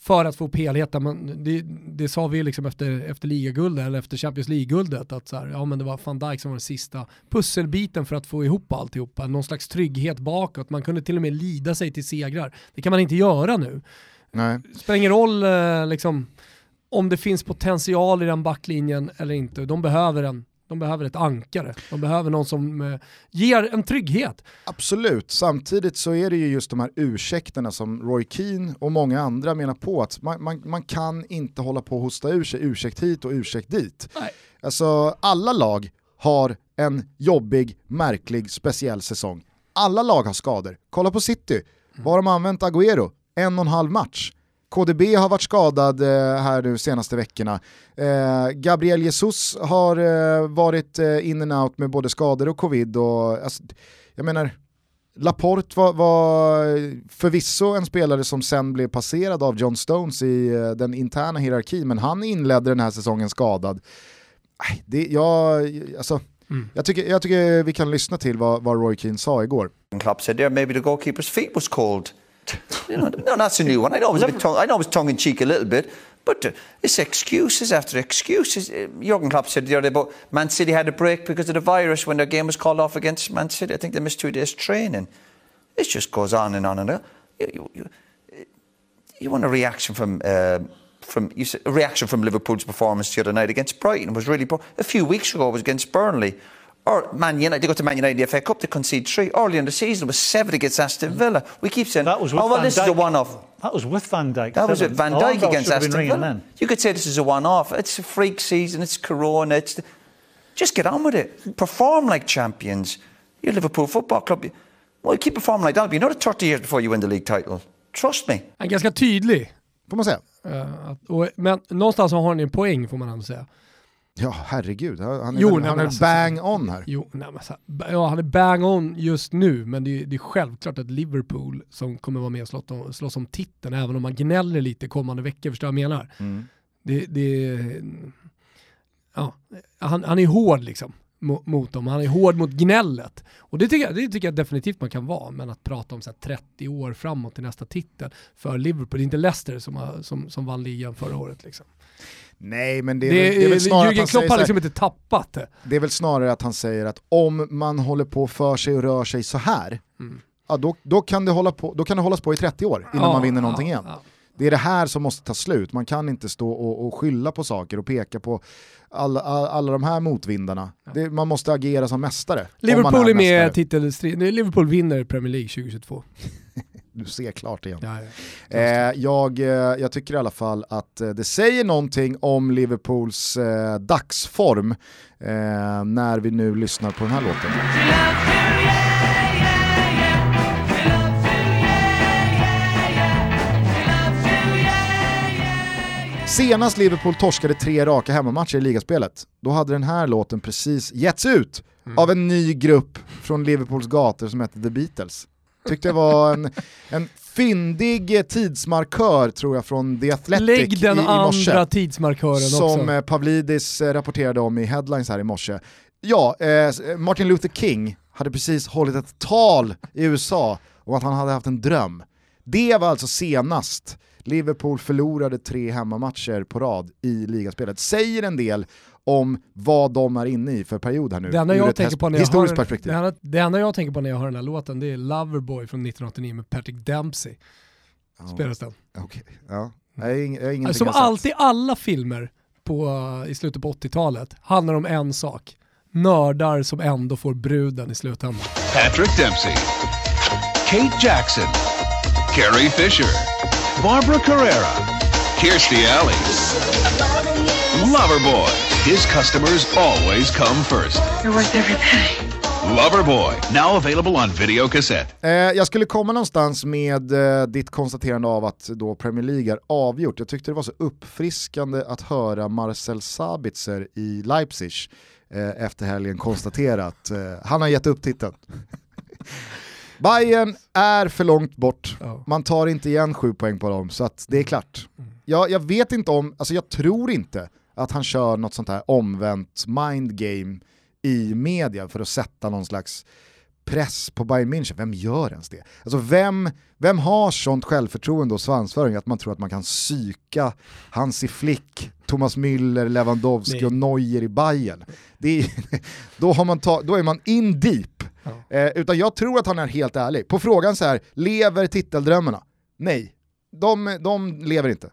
för att få upp helheten. det, det sa vi liksom efter, efter ligaguldet, eller efter Champions League-guldet, att så här, ja, men det var van Dijk som var den sista pusselbiten för att få ihop alltihopa. Någon slags trygghet bakåt, man kunde till och med lida sig till segrar. Det kan man inte göra nu.
Nej.
Spelar ingen roll eh, liksom, om det finns potential i den backlinjen eller inte, de behöver en de behöver ett ankare. De behöver någon som eh, ger en trygghet.
Absolut, samtidigt så är det ju just de här ursäkterna som Roy Keane och många andra menar på att man, man, man kan inte hålla på och hosta ur sig ursäkt hit och ursäkt dit.
Nej.
Alltså alla lag har en jobbig, märklig, speciell säsong. Alla lag har skador. Kolla på City, var har de använt Agüero? En och en halv match. KDB har varit skadad eh, här nu senaste veckorna. Eh, Gabriel Jesus har eh, varit in and out med både skador och covid. Och, alltså, jag menar, Laporte var, var förvisso en spelare som sen blev passerad av John Stones i den interna hierarkin, men han inledde den här säsongen skadad. Det, jag, alltså, mm. jag, tycker, jag tycker vi kan lyssna till vad, vad Roy Keane sa igår.
Klopp said there maybe the goalkeeper's feet was cold. You know, no, that's a new one. I know it was, a bit tongue, I know it was tongue in cheek a little bit, but uh, it's excuses after excuses. Uh, Jurgen Klopp said the other day about Man City had a break because of the virus when their game was called off against Man City. I think they missed two days training. It just goes on and on and on. You, you, you, you want a reaction from. Uh, from you said, a reaction from Liverpool's performance the other night against Brighton it was really poor. A few weeks ago it was against Burnley or Man United, they got to Man United in the FA Cup, they concede three. Early in the season, it was seven against Aston Villa. We keep saying,
that was with
oh, well,
Van
this
Dijk.
is a one-off.
That was with Van Dijk.
That was it, Van Dijk against Aston Villa. You could say this is a one-off. It's a freak season, it's Corona, it's... The... Just get on with it. Perform like champions. You're Liverpool Football Club. Well, keep performing like that. It'll be another 30 years before you win the league title. Trust me.
Han är ganska tydlig.
Får man säga.
Uh, och, men någonstans har han en poäng får man ändå säga.
Ja, herregud. Han är,
Jo,
väl,
nej,
han är
alltså-
bang on här.
Jo, nej, men så här, ja, han är bang on just nu, men det är, det är självklart att Liverpool som kommer vara med och slåss om, slåss om titeln, även om man gnäller lite kommande veckor, förstår du vad jag menar?
Mm.
Det, det, ja, han, han är hård liksom mot, dem, han är hård mot gnället. Och det tycker, jag, det tycker jag definitivt man kan vara, men att prata om så här 30 år framåt till nästa titel för Liverpool, det är inte Leicester som, har, som, som vann ligan förra året. Liksom.
Nej, men det är,
Det,
väl, det är väl snarare att
Jürgen
han
Klopp
säger
har liksom inte tappat det.
Det är väl snarare att han säger att om man håller på för sig och rör sig så här,
Mm.
ja, då, då, kan det hålla på, då kan det hållas på i 30 år innan
Ja,
man vinner
ja,
någonting igen.
ja.
Det är det här som måste ta slut, man kan inte stå och, och skylla på saker och peka på alla, alla, alla de här motvindarna. Det, man måste agera som mästare.
Liverpool är med i
mästare.
titelstrid, nej, Liverpool vinner Premier League 2022. [laughs]
Du ser klart igen.
Ja, ja.
Eh, jag, eh, jag tycker i alla fall att eh, det säger någonting om Liverpools eh, dagsform eh, när vi nu lyssnar på den här låten. Senast Liverpool torskade tre raka hemmamatcher i ligaspelet, då hade den här låten precis getts ut av en ny grupp från Liverpools gator som hette The Beatles. Tyckte det var en, en fyndig tidsmarkör tror jag från The Athletic
Lägg den
i, i morse.
andra tidsmarkören
Som
också.
eh, Pavlidis eh, rapporterade om i headlines här i morse. Ja, eh, Martin Luther King hade precis hållit ett tal i USA om att han hade haft en dröm. Det var alltså senast Liverpool förlorade tre hemmamatcher på rad i ligaspelet. Säger en del om vad de är inne i för period här nu.
Det enda, jag tänker på när jag
historiskt
hör,
perspektiv.
det, enda, det enda jag tänker på när jag hör den här låten det är Loverboy från 1989 med Patrick Dempsey.
Ja,
Spelas den.
okej. ja. Jag jag
Som
sett.
alltid alla filmer på, eh, i slutet på 80-talet handlar om en sak. Nördar som ändå får bruden i slutändan.
Patrick Dempsey, Kate Jackson, Carrie Fisher, Barbara Carrera, Kirstie Alley, Loverboy. His customers always come first.
You're worth every penny.
Loverboy, now available on video cassette.
Eh, jag skulle komma någonstans med eh, ditt konstaterande av att då Premier League är avgjort. Jag tyckte det var så uppfriskande att höra Marcel Sabitzer i Leipzig eh, efter helgen konstatera att eh, han har gett upp titeln. [laughs] Bayern är för långt bort, man tar inte igen sju poäng på dem så att det är klart. Jag, jag vet inte om, alltså jag tror inte att han kör något sånt här omvänt mind game i media för att sätta någon slags press på Bayern München. Vem gör ens det? Alltså vem, vem har sånt självförtroende och svansföring att man tror att man kan psyka Hansi Flick, Thomas Müller, Lewandowski
Nej.
och Neuer i Bayern? Det är, [laughs] då, har man ta, då är man in deep.
Ja.
Eh, utan jag tror att han är helt ärlig. På frågan så här, lever titeldrömmarna? Nej, de, de lever inte.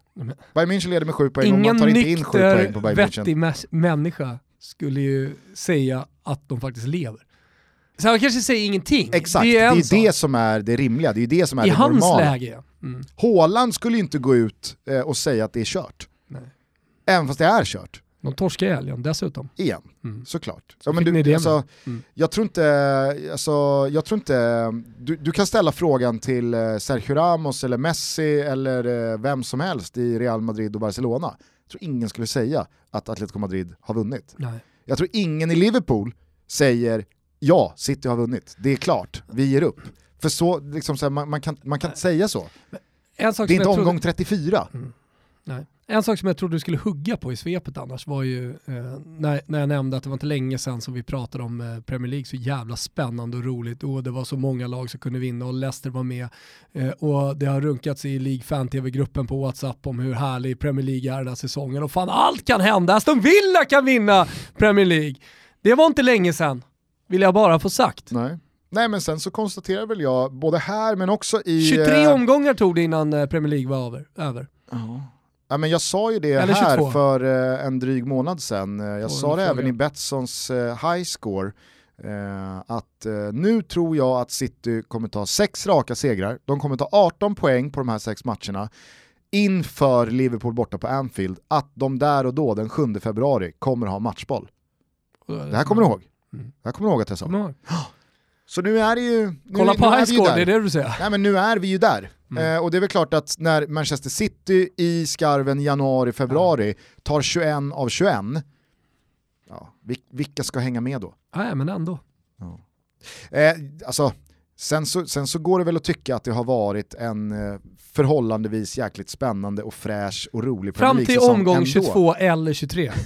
Bayern München leder med sju poäng och
Ingen
man tar inte in sju poäng på
nykter,
Bayern
vettig
München.
mäs- människa skulle ju säga att de faktiskt lever. Så han kanske säger ingenting.
Exakt,
det
det
är,
är,
en sak.
det som är det rimliga, det är det som är
I
det
hans
normala.
läge ja. Mm.
Haaland skulle ju inte gå ut eh, och säga att det är kört.
Nej.
Även fast det är kört.
De torskar i helgen dessutom.
Igen,
Mm.
såklart.
Så
ja, men du, alltså.
Mm.
Jag tror inte, alltså, jag tror inte du, du kan ställa frågan till eh, Sergio Ramos eller Messi eller eh, vem som helst i Real Madrid och Barcelona. Jag tror ingen skulle säga att Atletico Madrid har vunnit.
Nej.
Jag tror ingen i Liverpool säger ja, City har vunnit, det är klart, vi ger upp. För så, liksom så här, man, man, kan, man kan inte säga så. Det är inte omgång
trodde,
34.
nej. En sak som jag trodde du skulle hugga på i svepet annars var ju eh, när, när jag nämnde att det var inte länge sedan som vi pratade om eh, Premier League så jävla spännande och roligt och det var så många lag som kunde vinna och Leicester var med eh, och det har runkats i League Fan TV-gruppen på WhatsApp om hur härlig Premier League är den här säsongen och fan allt kan hända, Aston Villa kan vinna Premier League. Det var inte länge sedan, vill jag bara få sagt.
Nej. Nej men sen så konstaterar väl jag, både här men också i...
23
eh,
omgångar tog det innan eh, Premier League var över. över.
Ja, men jag sa ju det
Eller
här
22.
för eh, en dryg månad sedan. Eh, jag sa det
fråga.
även i Betssons eh, high score. Att nu tror jag att City kommer ta sex raka segrar. De kommer ta 18 poäng på de här sex matcherna inför Liverpool borta på Anfield. Att de där och då, den 7 februari, kommer ha matchboll. Det här kommer du ihåg.
Mm.
Det här kommer du ihåg att jag sa. [gasps] Så nu är det ju... Nu,
Kolla på
nu är
high
vi ju
score,
där.
det är det du säger.
Nej men nu är vi ju där.
Mm.
Eh, och det är väl klart att när Manchester City i skarven januari-februari tar 21 av 21, Ja, vil- vilka ska hänga med då?
Nej, men ändå.
Eh, alltså, sen, så, sen så går det väl att tycka att det har varit en eh, förhållandevis jäkligt spännande och fräsch och rolig
Fram till omgång
ändå.
22 eller 23. [laughs]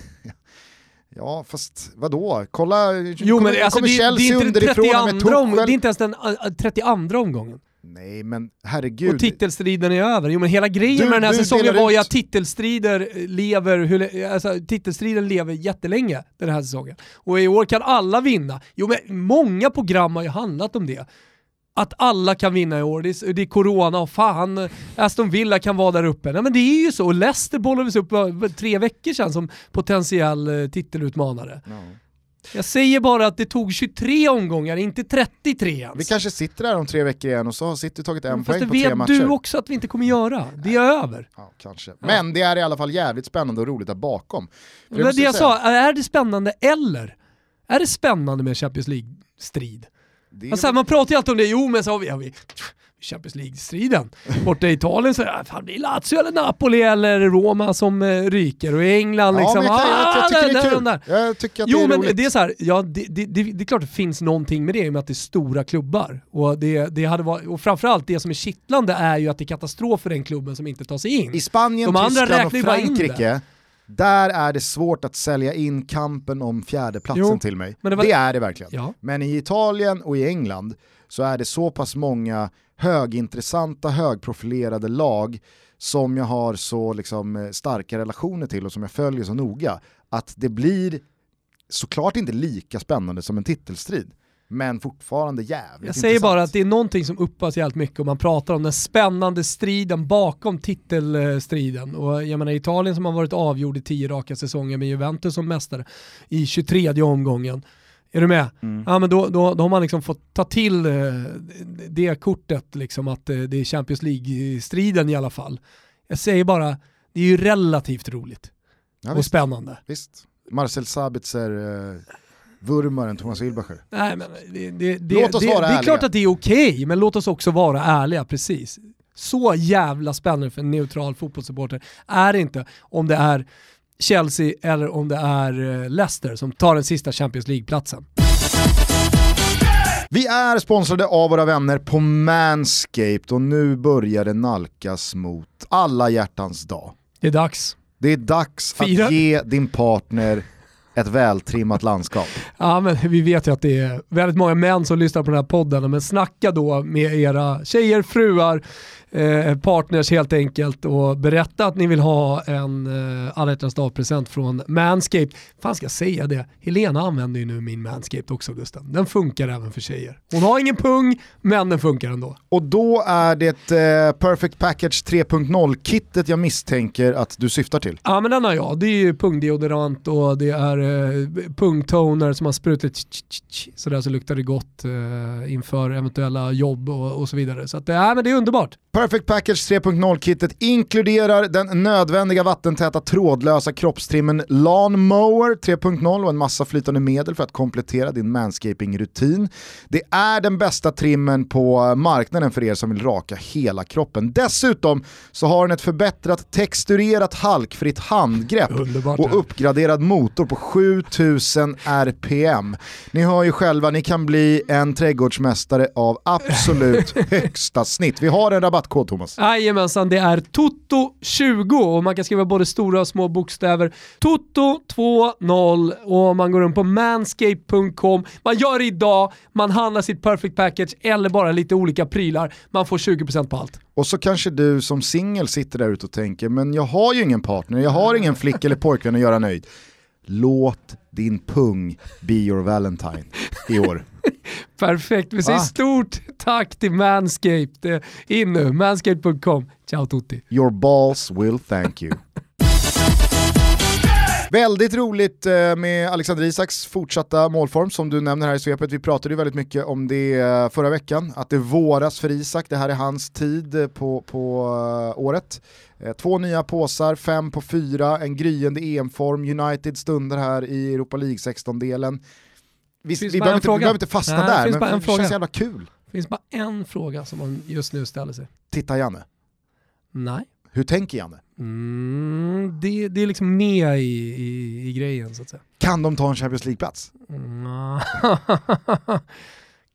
Ja, fast vadå? Kolla,
Jo
kommer,
men alltså,
kommer
det, det
Chelsea
är inte
underifrån med
32 om, det är
Tuchel?
inte ens den uh, 32 omgången.
Nej men
Och
herregud.
titelstriden är över. Jo men hela grejen
Du-
med den här säsongen var ju att titelstrider lever, hur, alltså, titelstriden lever jättelänge den här säsongen. Och i år kan alla vinna. Jo men många program har ju handlat om det. Att alla kan vinna i år, det är, det är corona och fan, Aston Villa kan vara där uppe. Nej men det är ju så, och Leicester bollades upp för tre veckor sedan som potentiell eh, titelutmanare.
Ja.
Jag säger bara att det tog 23 omgångar, inte 33 ens.
Vi kanske sitter här om tre veckor igen och så har City tagit en
Fast det
poäng på tre
vet
matcher.
du också att vi inte kommer göra. Det är över.
Ja, kanske. Men det är i alla fall jävligt spännande och roligt där bakom. För
Det var det jag
säga,
sa, är det spännande eller? Är det spännande med Champions League-strid?
det
Alltså, man pratar ju alltid om det, jo men så har vi, har vi Champions League-striden. Borta i Italien så det fan, det är Lazio eller Napoli eller Roma som eh, ryker och i England
Ja,
liksom,
men jag, jag, jag tycker det
där,
är kul.
där.
Jag tycker att det
Jo
är
men
roligt.
det är så här, ja, det, det, det, det är klart det finns någonting med det i och med att det är stora klubbar. Och, det, det hade varit, och framförallt det som är kittlande är ju att det är katastrof för den klubben som inte tar sig in.
I Spanien,
De andra
Tyskland och Frankrike, där är det svårt att sälja in kampen om fjärdeplatsen
Jo,
till mig. det,
det var-
är det verkligen.
Ja.
Men i Italien och i England så är det så pass många högintressanta, högprofilerade lag som jag har så liksom, eh, starka relationer till och som jag följer så noga, att det blir såklart inte lika spännande som en titelstrid, men fortfarande jävligt
Jag säger
intressant.
bara att det är någonting som uppas jävligt mycket och man pratar om den spännande striden bakom titelstriden. Och jag menar Italien som har varit avgjord i tio raka säsonger med Juventus som mästare i 23 omgången. Är du med?
Mm.
Ja men då, då, då har man liksom fått ta till eh, det kortet, liksom att eh, det är Champions League-striden i alla fall. Jag säger bara, det är ju relativt roligt
ja,
och
visst,
spännande.
visst. Marcel Sabitzer, eh, vurmaren Thomas Wilbacher.
Nej, men det, det, det,
Låt oss
det,
vara
det är
ärliga.
klart att det är okej, men låt oss också vara ärliga, precis. Så jävla spännande för en neutral fotbollssupporter är det inte om det är Chelsea eller om det är eh, Leicester som tar den sista Champions League-platsen.
Vi är sponsrade av våra vänner på Manscaped och nu börjar det nalkas mot alla hjärtans dag.
Det är dags.
Det är dags
Fira.
att ge din partner ett vältrimmat landskap.
Ja men vi vet ju att det är väldigt många män som lyssnar på den här podden, men snacka då med era tjejer, fruar, eh, partners helt enkelt och berätta att ni vill ha en eh, alla dag-present från Manscaped. Fan ska jag säga det? Helena använder ju nu min Manscaped också Gusten. Den funkar även för tjejer. Hon har ingen pung, men den funkar ändå.
Och då är det eh, Perfect Package 3.0-kittet jag misstänker att du syftar till.
Ja men den har jag. Det är ju pungdeodorant och det är eh, pungtoner som man sprutar tch, tch, sådär så luktar det gott eh, inför eventuella jobb och, och så vidare. Så att, ja, men det är underbart.
Perfect Package 3.0-kittet inkluderar den nödvändiga vattentäta trådlösa kroppstrimmen Lawn Mower 3.0 och en massa flytande medel för att komplettera din manscaping-rutin. Det är den bästa trimmen på marknaden för er som vill raka hela kroppen. Dessutom så har den ett förbättrat texturerat halkfritt handgrepp
Underbart.
och uppgraderad motor på 7000 RPM. Ni hör ju själva, ni kan bli en trädgårdsmästare av absolut [laughs] högsta snitt. Vi har en Thomas.
Jajamensan, det är TOTO20 och man kan skriva både stora och små bokstäver. TOTO20 och man går runt på manscape.com. Man gör det idag, man handlar sitt perfect package eller bara lite olika prylar. Man får 20% på allt.
Och så kanske du som singel sitter där ute och tänker, men jag har ju ingen partner, jag har ingen flick eller pojkvän att göra nöjd. Låt din pung be your valentine i år. [laughs]
Perfekt, vi säger
Va?
stort tack till Manscaped. Eh, In nu, manscaped.com. Ciao tutti.
Your balls will thank you. [laughs] Väldigt roligt eh, med Alexander Isaks fortsatta målform som du nämner här i svepet. Vi pratade ju väldigt mycket om det eh, förra veckan, att det våras för Isak, det här är hans tid på, på året. Två nya påsar, fem på fyra, en gryende EM-form, United stunder här i Europa League 16-delen. Vi, vi, behöver inte, vi behöver inte fastna
Nej, det
där,
finns
men
bara en
det känns
fråga.
jävla kul.
Det finns bara en fråga som man just nu ställer sig.
Titta Janne,
Nej,
hur tänker Janne?
Mm, det, det är liksom med i, i, i grejen så att säga.
Kan de ta en Champions League-plats?
Mm. [laughs]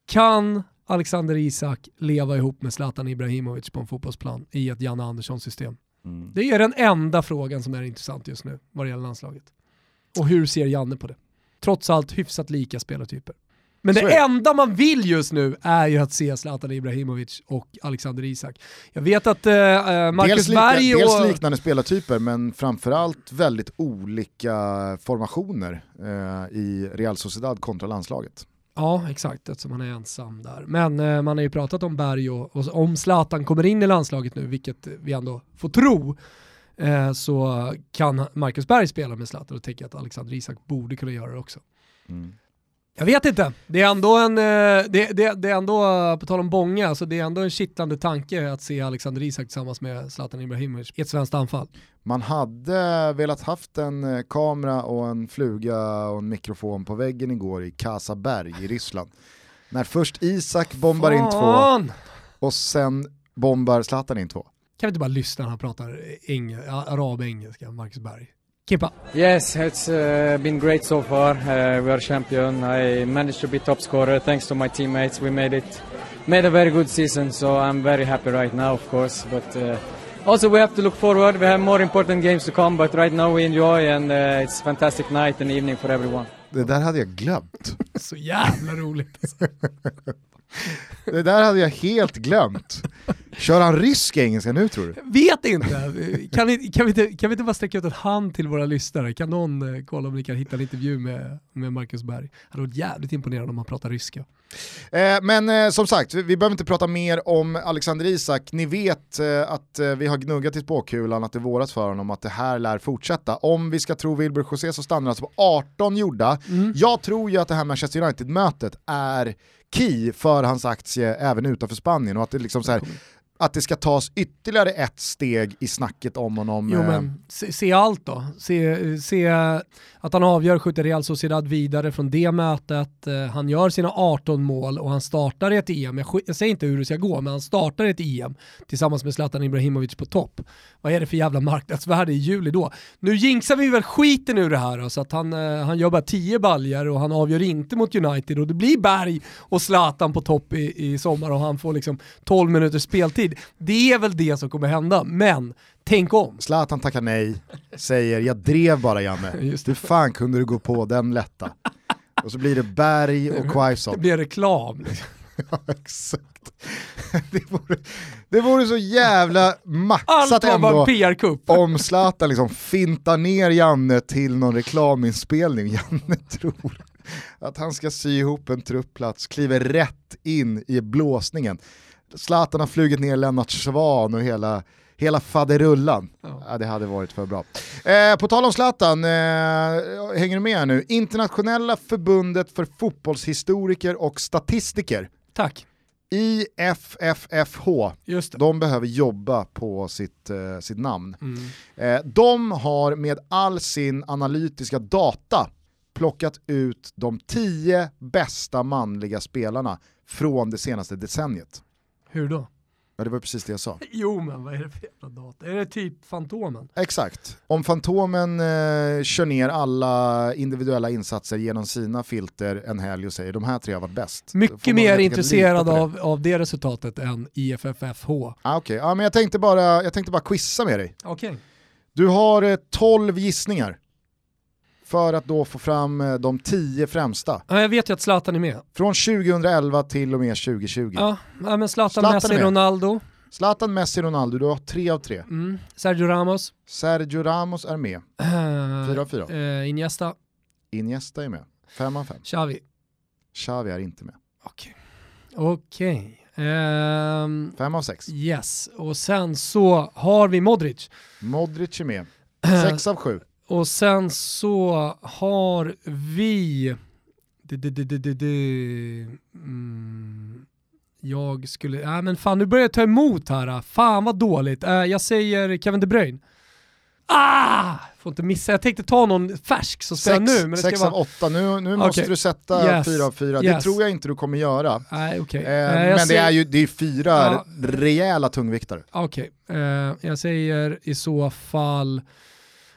kan Alexander Isak leva ihop med Zlatan Ibrahimovic på en fotbollsplan i ett Janne Andersson-system?
Mm.
Det är den enda frågan som är intressant just nu vad det gäller landslaget. Och hur ser Janne på det? Trots allt hyfsat lika spelartyper. Men det. enda man vill just nu är ju att se Zlatan Ibrahimovic och Alexander Isak. Jag vet att eh, eh, Marcus
dels, lika,
Berg och...
dels liknande spelartyper men framförallt väldigt olika formationer eh, i Real Sociedad kontra landslaget.
Ja, exakt, eftersom han är ensam där. Men eh, man har ju pratat om Berg och, och om Zlatan kommer in i landslaget nu, vilket vi ändå får tro, eh, så kan Marcus Berg spela med Zlatan och tänker att Alexander Isak borde kunna göra det också.
Mm.
Jag vet inte, det är ändå en, eh, det, det, det är ändå, på tal om bånga, alltså det är ändå en kittlande tanke att se Alexander Isak tillsammans med Zlatan Ibrahimovic i ett svenskt anfall.
Man hade velat haft en eh, kamera och en fluga och en mikrofon på väggen igår i Kasaberg i Ryssland. När först Isak bombar in två
Fan!
och sen bombar Zlatan in två.
Kan vi inte bara lyssna när han pratar eng arab-engelska, Marcus Berg? Kimpa.
Yes, it's uh, been great so far. Uh, we are champion. I managed to be top scorer thanks to my teammates. We made it, made a very good season. So I'm very happy right now, of course. But uh, also we have to look forward. We have more important games to come. But right now we enjoy, and uh, it's a fantastic night and evening for everyone.
Det där hade jag glömt. [laughs]
Så jävla roligt. Alltså. [laughs]
Det där hade jag helt glömt. Kör han rysk engelska nu tror du?
Vet inte. Kan vi, kan, vi inte, kan vi inte bara sträcka ut en hand till våra lyssnare? Kan någon eh, kolla om ni kan hitta en intervju med, med Marcus Berg? Det hade varit jävligt imponerande om han pratar ryska.
Eh, men eh, som sagt, vi, vi behöver inte prata mer om Alexander Isak. Ni vet eh, att eh, vi har gnuggat i spåkulan att det våras för honom att det här lär fortsätta. Om vi ska tro Wilbur José så stannar han alltså på 18 gjorda. Jag tror ju att det här Manchester United-mötet är key för hans aktie även utanför Spanien och att det liksom så här, att det ska tas ytterligare ett steg i snacket om honom.
Jo
eh,
men se, se allt då. Se, se att han avgör, skjuter Real Sociedad vidare från det mötet. Eh, han gör sina 18 mål och han startar i ett EM. Jag, jag säger inte hur det ska gå, men han startar i ett EM tillsammans med Zlatan Ibrahimovic på topp. Vad är det för jävla marknadsvärde i juli då? Nu jinxar vi väl skiten ur det här då, så att han, eh, han gör bara 10 baljer och han avgör inte mot United och det blir Berg och Zlatan på topp i, i sommar och han får liksom 12 minuters speltid. Det är väl det som kommer hända, men tänk om.
Zlatan tackar nej, säger jag drev bara Janne. Hur fan kunde du gå på den lätta? Och så blir det Berg och
Det
Quaison.
blir reklam. [laughs]
Ja, exakt. [laughs] Det vore, det vore så jävla maxat ändå om Zlatan liksom fintar ner Janne till någon reklaminspelning. [laughs] Janne tror att han ska sy ihop en truppplats, kliver rätt in i blåsningen. Zlatan har flugit ner Lennart Svan och hela, hela faderullan.
Ja.
Ja, det hade varit för bra. Eh, på tal om Zlatan, eh, hänger du med här nu? Internationella förbundet för fotbollshistoriker och statistiker,
Tack.
IFFFH,
Just det.
de behöver jobba på sitt, eh, sitt namn.
Mm.
Eh, de har med all sin analytiska data plockat ut de tio bästa manliga spelarna från det senaste decenniet.
Hur då?
Ja, det var precis det jag sa. [laughs]
Jo men vad är det för jävla data? Är det typ Fantomen?
Exakt. Om Fantomen eh, kör ner alla individuella insatser genom sina filter en helg och säger de här tre har varit bäst.
Mycket mer intresserad av, av det resultatet än IFFFH.
Ah, Okej, ja, men jag tänkte, bara, jag tänkte bara quizza med dig.
Okej.
Du har eh, 12 gissningar för att då få fram eh, de 10 främsta.
Ja, jag vet ju att Zlatan är med.
Från 2011 till och med 2020.
Ja, ja men Zlatan,
Zlatan
Messi. Ronaldo,
Zlatan, Messi, Ronaldo, du har tre av tre.
mm. Sergio Ramos,
Sergio Ramos är med,
eh,
fyra av fyra.
eh, Iniesta,
Iniesta är med, fem av fem.
Xavi.
Xavi är inte med,
Okej. Okej. Ehm,
fem av sex.
yes, och sen så har vi Modric.
Modric är med, sex av sju.
Och sen så har vi... Du, du, du. Mm. Jag skulle... Ja men fan nu börjar jag ta emot här. Fan vad dåligt. Eh, jag säger Kevin De Bruyne. Ah! Får inte missa. Jag tänkte ta någon färsk som spelar nu. Men det
sex
ska
av
vara...
åtta, nu, nu måste
Okej.
du sätta
Yes.
fyra av fyra. Det
Yes.
tror jag inte du kommer göra.
Nej, okej.
Eh,
Eh,
men det
säger-
är ju det är fyra
Ja.
rejäla tungviktare.
Okej, eh, jag säger i så fall,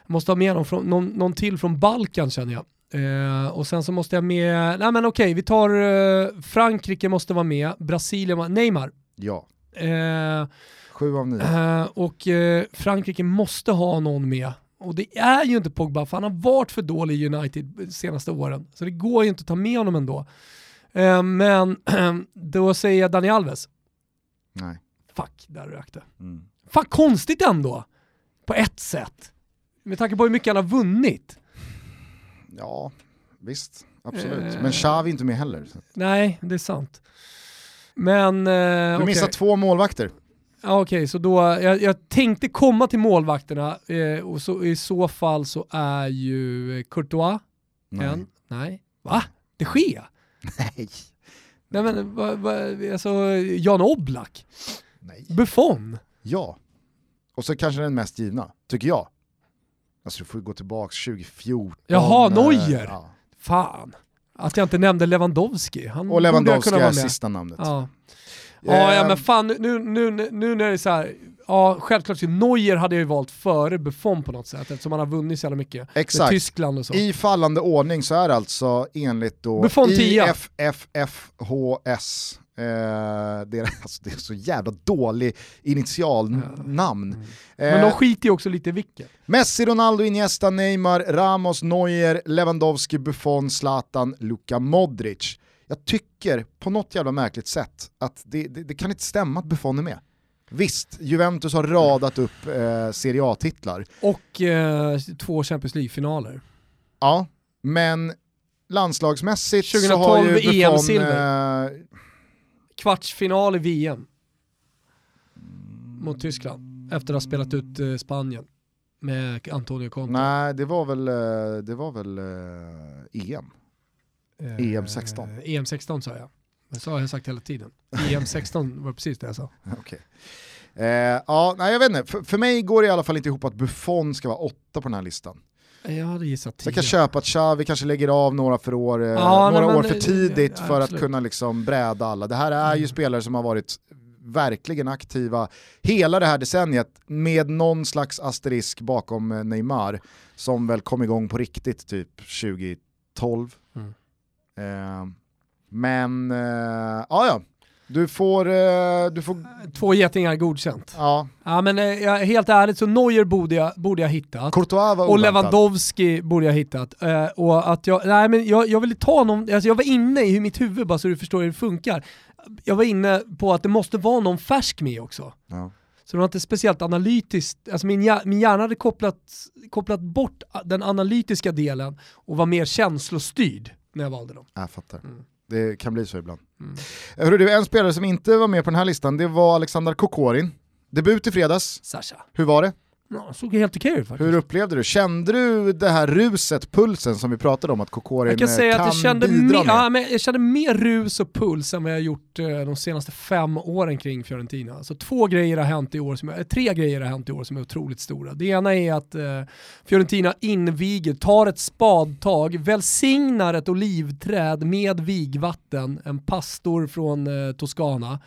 måste ha med någon, från, någon, någon till från Balkan känner jag. Eh, och sen så måste jag med, nej men okej, vi tar eh, Frankrike måste vara med, Brasilien, Neymar.
Ja,
Eh,
sju av nio.
och Frankrike måste ha någon med. Och det är ju inte Pogba, för han har varit för dålig i United de senaste åren. Så det går ju inte att ta med honom ändå. Men [clears throat] då säger jag Dani Alves.
Nej.
Fuck, där rök det.
Mm.
Fan konstigt ändå, på ett sätt. Med tanke på hur mycket han har vunnit.
Ja, visst. Absolut.
Eh.
Men Xavi är inte med heller.
Nej, det är sant. Men... Eh,
Du missar
okej.
två målvakter.
Ja, Okej, så då, jag, jag tänkte komma till målvakterna eh, och så, i så fall så är ju eh, Courtois
Nej.
en. Nej. Va? Det sker?
Nej.
Nej men va, va, alltså Jan Oblak,
Nej.
Buffon.
Ja. Och så kanske den mest givna, tycker jag. Alltså du får ju gå tillbaka 2014.
Jaha,
eh,
Neuer.
Ja.
Fan. Att jag inte nämnde Lewandowski. Han
Och Lewandowski är sista namnet.
Ja. Ja, ja
Eh,
men fan nu, nu, nu, när det är så här, ja självklart så Neuer hade jag ju valt före Buffon på något sätt eftersom han har vunnit så jävla mycket.
Exakt.
Med Tyskland och så.
I fallande ordning så är det alltså enligt då
Buffon 10.
IFFFHS, eh, det, är, [laughs] alltså, det är så jävla dålig initialnamn.
Men
Eh,
de skiter ju också lite i vilket.
Messi, Ronaldo, Iniesta, Neymar, Ramos, Neuer, Lewandowski, Buffon, Zlatan, Luka Modric. Jag tycker på något jävla märkligt sätt att det, det, det kan inte stämma att Buffon är med. Visst, Juventus har radat upp eh, Serie A-titlar,
Och eh, två Champions League-finaler.
ja, men landslagsmässigt så
2012
har ju Buffon... Eh,
Kvartsfinal i VM. Mot Tyskland. Efter att ha spelat ut eh, Spanien. Med Antonio Conte.
nej, det var väl, eh, det var väl EM.
Eh,
EM 16.
EM 16 sa jag. Det sa jag sagt hela tiden. EM 16 var precis det jag sa. [laughs]
Okej. Eh, ja, nej, jag vet inte, för, för mig går det i alla fall inte ihop att Buffon ska vara åtta på den här listan.
Jag hade gissat 10.
Jag kan köpa att Xavi kanske lägger av några, för år, eh,
Ja,
några
nej,
år för tidigt
ja,
för att kunna liksom bräda alla. Det här är ju
Mm.
spelare som har varit verkligen aktiva hela det här decenniet med någon slags asterisk bakom eh, Neymar som väl kom igång på riktigt typ 2012.
Mm.
Eh, men, eh, ja ja, du får, eh, du får,
Två getingar godkänt.
ja,
Ja men eh, helt ärligt så Neuer borde jag, borde jag hittat.
Courtois var
Och. Lewandowski borde jag hittat. Eh, och att jag, nej men jag, jag ville ta någon, alltså jag var inne i mitt huvud bara så du förstår hur det funkar. Jag var inne på att det måste vara någon färsk med också.
Ja.
Så det var inte speciellt analytiskt, alltså min, hjär- min hjärna hade kopplat, kopplat bort den analytiska delen och var mer känslostyrd när jag valde dem.
Jag fattar.
Mm.
Det kan bli så ibland.
Mm.
Hörru du, en spelare som inte var med på den här listan, det var Alexander Kokorin. Debut i fredags,
Sasha.
hur var det?
Ja, såg helt okej ut faktiskt.
Hur upplevde du? Kände du det här ruset, pulsen som vi pratade om att Kokorin
Jag kan säga att jag kände,
bidra
mer,
med?
ja, men jag kände mer rus och puls än vad jag gjort eh, de senaste fem åren kring Fiorentina. Så två grejer har hänt i år, som, eh, tre grejer har hänt i år som är otroligt stora. Det ena är att eh, Fiorentina inviger, tar ett spadtag, välsignar ett olivträd med vigvatten, en pastor från eh, Toscana.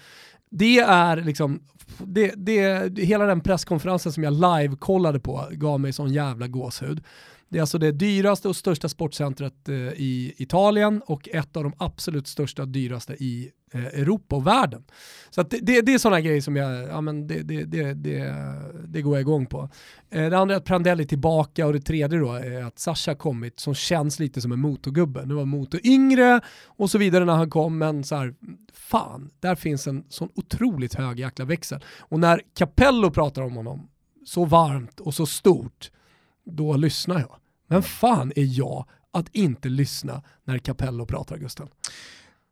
Det är liksom, det, det, hela den presskonferensen som jag live-kollade på gav mig sån jävla gåshud. Det är alltså det dyraste och största sportcentret eh, i Italien och ett av de absolut största och dyraste i Europa och världen. Så det, det, det är sådana grejer som jag, ja men det, det, det, det, det går jag igång på. Eh, det andra är att Prandelli är tillbaka och det tredje då är att Sasha kommit som känns lite som en motorgubbe. Nu var Motor yngre och så vidare när han kom men så här, fan, där finns en sån otroligt hög jäkla växel. Och när Capello pratar om honom så varmt och så stort, då lyssnar jag. Men fan är jag att inte lyssna när Capello pratar Gusten?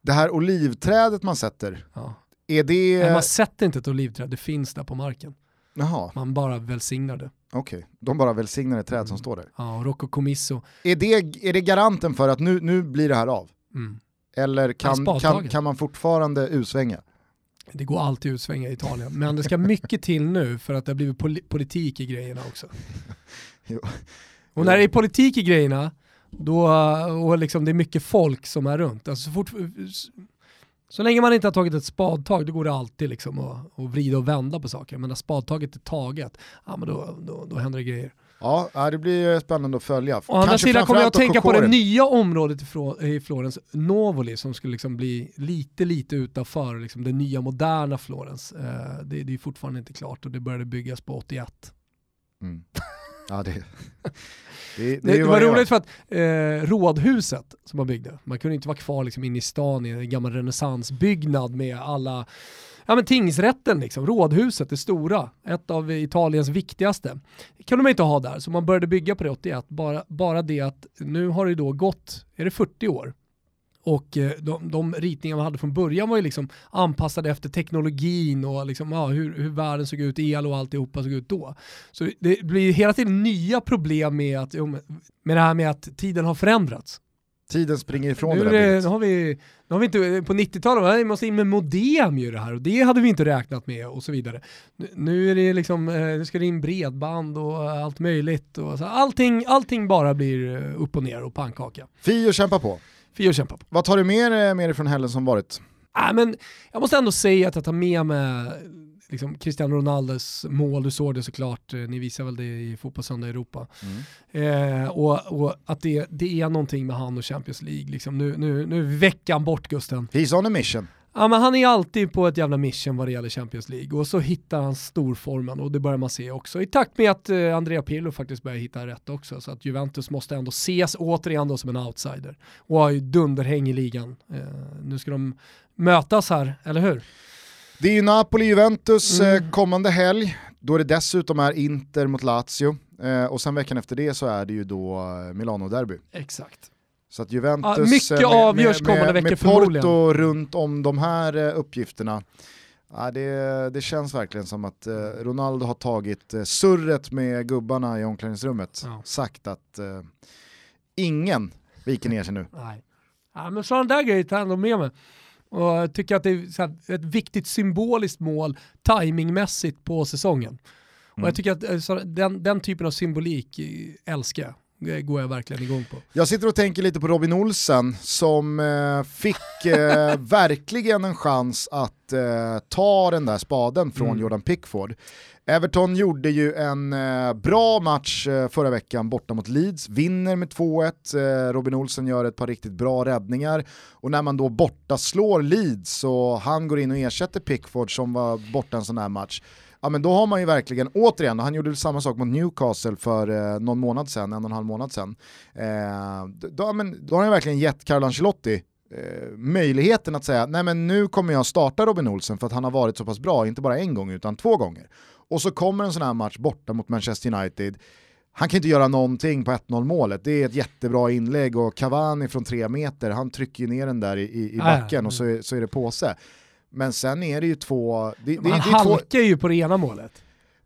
Det här olivträdet man sätter,
Ja.
är det...
Nej, man sätter inte ett olivträd, det finns där på marken.
Jaha,
Man bara välsignar det.
okej. De bara välsignar ett träd som står där.
Ja, och Rocco Comisso.
Är det, är det garanten för att nu, nu blir det här av?
Mm.
Eller kan, kan, kan man fortfarande usvänga?
Det går alltid utsvänga i Italien, men det ska mycket till nu för att det har blivit pol politik i grejerna också. [laughs]
Jo.
Och när det är politik i grejerna, då, och liksom det är mycket folk som är runt. Alltså så, fort, så länge man inte har tagit ett spadtag, då går det alltid liksom att, att vrida och vända på saker. Men när spadtaget är taget, ja, men då, då, då händer det grejer.
Ja, det blir spännande att följa.
Å andra sidan kommer jag att tänka på det nya området i Florens, Novoli, som skulle liksom bli lite, lite utanför liksom det nya moderna Florens. Eh, det, det är fortfarande inte klart och det började byggas på 81.
Mm. Ja, det, [laughs] det, det,
Det, var roligt för att eh, rådhuset som man byggde, man kunde inte vara kvar liksom inne i stan i en gammal renässansbyggnad med alla Ja men tingsrätten liksom, rådhuset, det stora, ett av Italiens viktigaste. Det kunde man inte ha där, så man började bygga på det 81. Bara, bara det att nu har det då gått, är det 40 år? Och eh, de, de ritningar man hade från början var ju liksom anpassade efter teknologin och liksom, ja, hur, hur världen såg ut, el och alltihopa såg ut då. Så det blir hela tiden nya problem med, att, med det här med att tiden har förändrats.
Tiden springer ifrån
Nu,
det
är
där
nu, har vi, nu har vi inte, på 90-talet, va, vi måste in med modem ju det här och det hade vi inte räknat med och så vidare. Nu, är det liksom, eh, nu ska det in bredband och allt möjligt. Och så, allting, allting bara blir eh, upp och ner och pannkaka.
Fio kämpa på.
Fy och kämpa på.
Vad tar du med dig med dig från helgen som varit?
Äh, men jag måste ändå säga att jag tar med mig liksom, Cristiano Ronaldos mål, du såg det såklart, eh, ni visar väl det i Fotbollssöndag Europa. Eh, och, och att det, det är någonting med han och Champions League, liksom. nu, nu, nu är veckan bort Gusten.
He's on a mission.
Ja, men han är alltid på ett jävla mission vad det gäller Champions League och så hittar han storformen och det börjar man se också i takt med att eh, Andrea Pirlo faktiskt börjar hitta rätt också så att Juventus måste ändå ses återigen då som en outsider och har ju dunderhäng i ligan. Eh, nu ska de mötas här, eller hur?
Det är ju Napoli-Juventus
Mm.
eh, kommande helg, då det dessutom är Inter mot Lazio. Eh, och sen veckan efter det så är det ju då eh, Milano-derby.
Exakt.
Så att Juventus
Ja, mycket
med,
avgörs
med,
kommande veckor förmodligen.
Porto runt om de här eh, uppgifterna. Ja, det, det känns verkligen som att eh, Ronaldo har tagit eh, surret med gubbarna i omklädningsrummet.
Ja.
Sagt att eh, ingen viker ner sig nu.
Nej. Ja, men sådana där grejer tar ändå med mig. Och jag tycker att det är ett viktigt symboliskt mål timingmässigt på säsongen. Och
Mm.
jag tycker att den, den typen av symbolik älskar jag. Det går jag verkligen igång på.
Jag sitter och tänker lite på Robin Olsen som eh, fick eh, [laughs] verkligen en chans att eh, ta den där spaden från
Mm.
Jordan Pickford. Everton gjorde ju en eh, bra match eh, förra veckan borta mot Leeds, vinner med 2-1, eh, Robin Olsen gör ett par riktigt bra räddningar och när man då borta slår Leeds och han går in och ersätter Pickford som var borta en sån här match, ja men då har man ju verkligen, återigen, han gjorde samma sak mot Newcastle för eh, någon månad sedan, en och en halv månad sedan. Eh, då, men, då har han verkligen gett Carlo Ancelotti eh, möjligheten att säga, nej men nu kommer jag starta Robin Olsen för att han har varit så pass bra, inte bara en gång utan två gånger. Och så kommer en sån här match borta mot Manchester United, han kan inte göra någonting på 1-0 målet, det är ett jättebra inlägg och Cavani från tre meter, han trycker ju ner den där i, i, backen och så är, så är det påse. Men sen är det ju två... Det, det,
Man
det är två
halkar ju på det ena målet.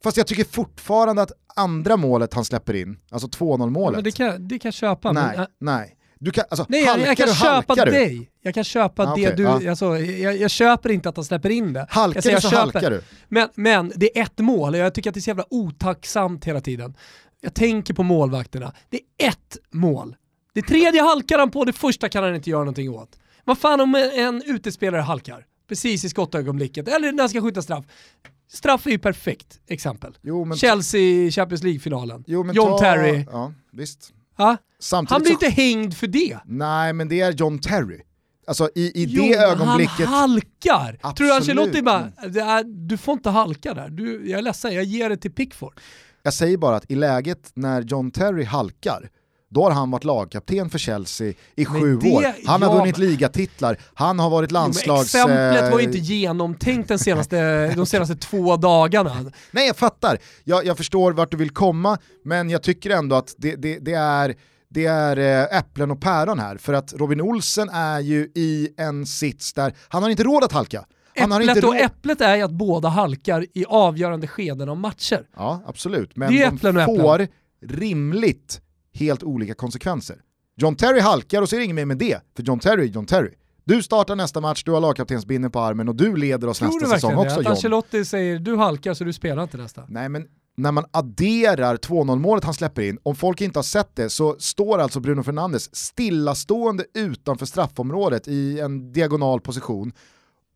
fast jag tycker fortfarande att andra målet han släpper in, alltså 2-0
Ja,
målet,
men det, kan, det kan köpa.
nej,
Men, äh,
nej. Du kan, alltså,
nej, jag,
halkar
jag kan
du,
köpa
halkar du.
dig. Jag kan köpa
Ah,
det du,
ja.
alltså, jag, jag köper inte att han släpper in det.
Halkar
jag säger,
du så
köper.
halkar du.
Men, men det är ett mål och jag tycker att det är så jävla otacksamt hela tiden. Jag tänker på målvakterna. Det är ett mål. Det tredje halkar han på, det första kan han inte göra någonting åt. Vad fan om en utespelare halkar? Precis i skottögonblicket, eller när han ska skjuta straff. Straff är ju perfekt exempel.
Jo, men,
Chelsea i Champions League-finalen.
jo, men
John
ta,
Terry.
Ja, visst. Samtidigt
Han blir inte hängd för det.
Nej, men det är John Terry. Alltså i, i
Jo,
det ögonblicket,
han halkar! Tror du
Absolut.
Ancelotti bara, du får inte halka där. Du, jag är ledsen, jag ger det till Pickford.
jag säger bara att i läget när John Terry halkar, då har han varit lagkapten för Chelsea i sju
det-
år. Han har
ja,
vunnit ligatitlar, han har varit
Jo,
landslags...
exemplet var ju
eh,
inte genomtänkt den senaste, de senaste två dagarna. [laughs]
Nej jag fattar, jag, jag förstår vart du vill komma, men jag tycker ändå att det, det, det är det är eh, äpplen och päron här, för att Robin Olsen är ju i en sits där han har inte råd att halka. Han
Äpplet
inte
och äpplet är ju att båda halkar i avgörande skeden av matcher.
Ja, absolut, men
Det är
de
äpplen och äpplen.
får rimligt helt olika konsekvenser. John Terry halkar och så är det inget mer med det, för John Terry är John Terry. Du startar nästa match, du har lagkaptensbindeln på armen och du leder oss
Tror
nästa
du
säsong
det?
också
Att
John.
Ancelotti säger du halkar så du spelar inte nästa?
Nej men när man adderar 2-0 målet han släpper in, om folk inte har sett det så står alltså Bruno Fernandes stillastående utanför straffområdet i en diagonal position.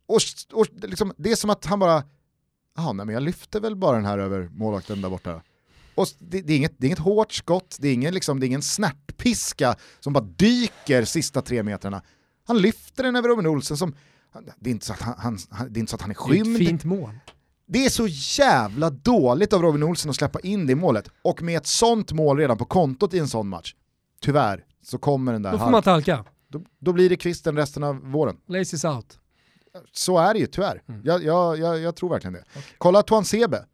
Och, och liksom, det är som att han bara, ja nej men jag lyfter väl bara den här över målvakten där borta. Och det, det, är inget, det är inget hårt skott, det är ingen, liksom, det är ingen snärtpiska som bara dyker sista tre metrarna. Han lyfter den över Robin Olsen som, det är inte så att han, han, det är, inte så att han är
Det är ett
skymd.
fint mål.
Det är så jävla dåligt av Robin Olsen att släppa in det målet. Och med ett sånt mål redan på kontot i en sån match, tyvärr, så kommer den där
Då får man inte halka.
då, då blir det kvisten resten av våren.
Laces out.
Så är det ju tyvärr.
Mm.
Jag, jag, jag, jag tror verkligen det. Kolla Tuan Sebe,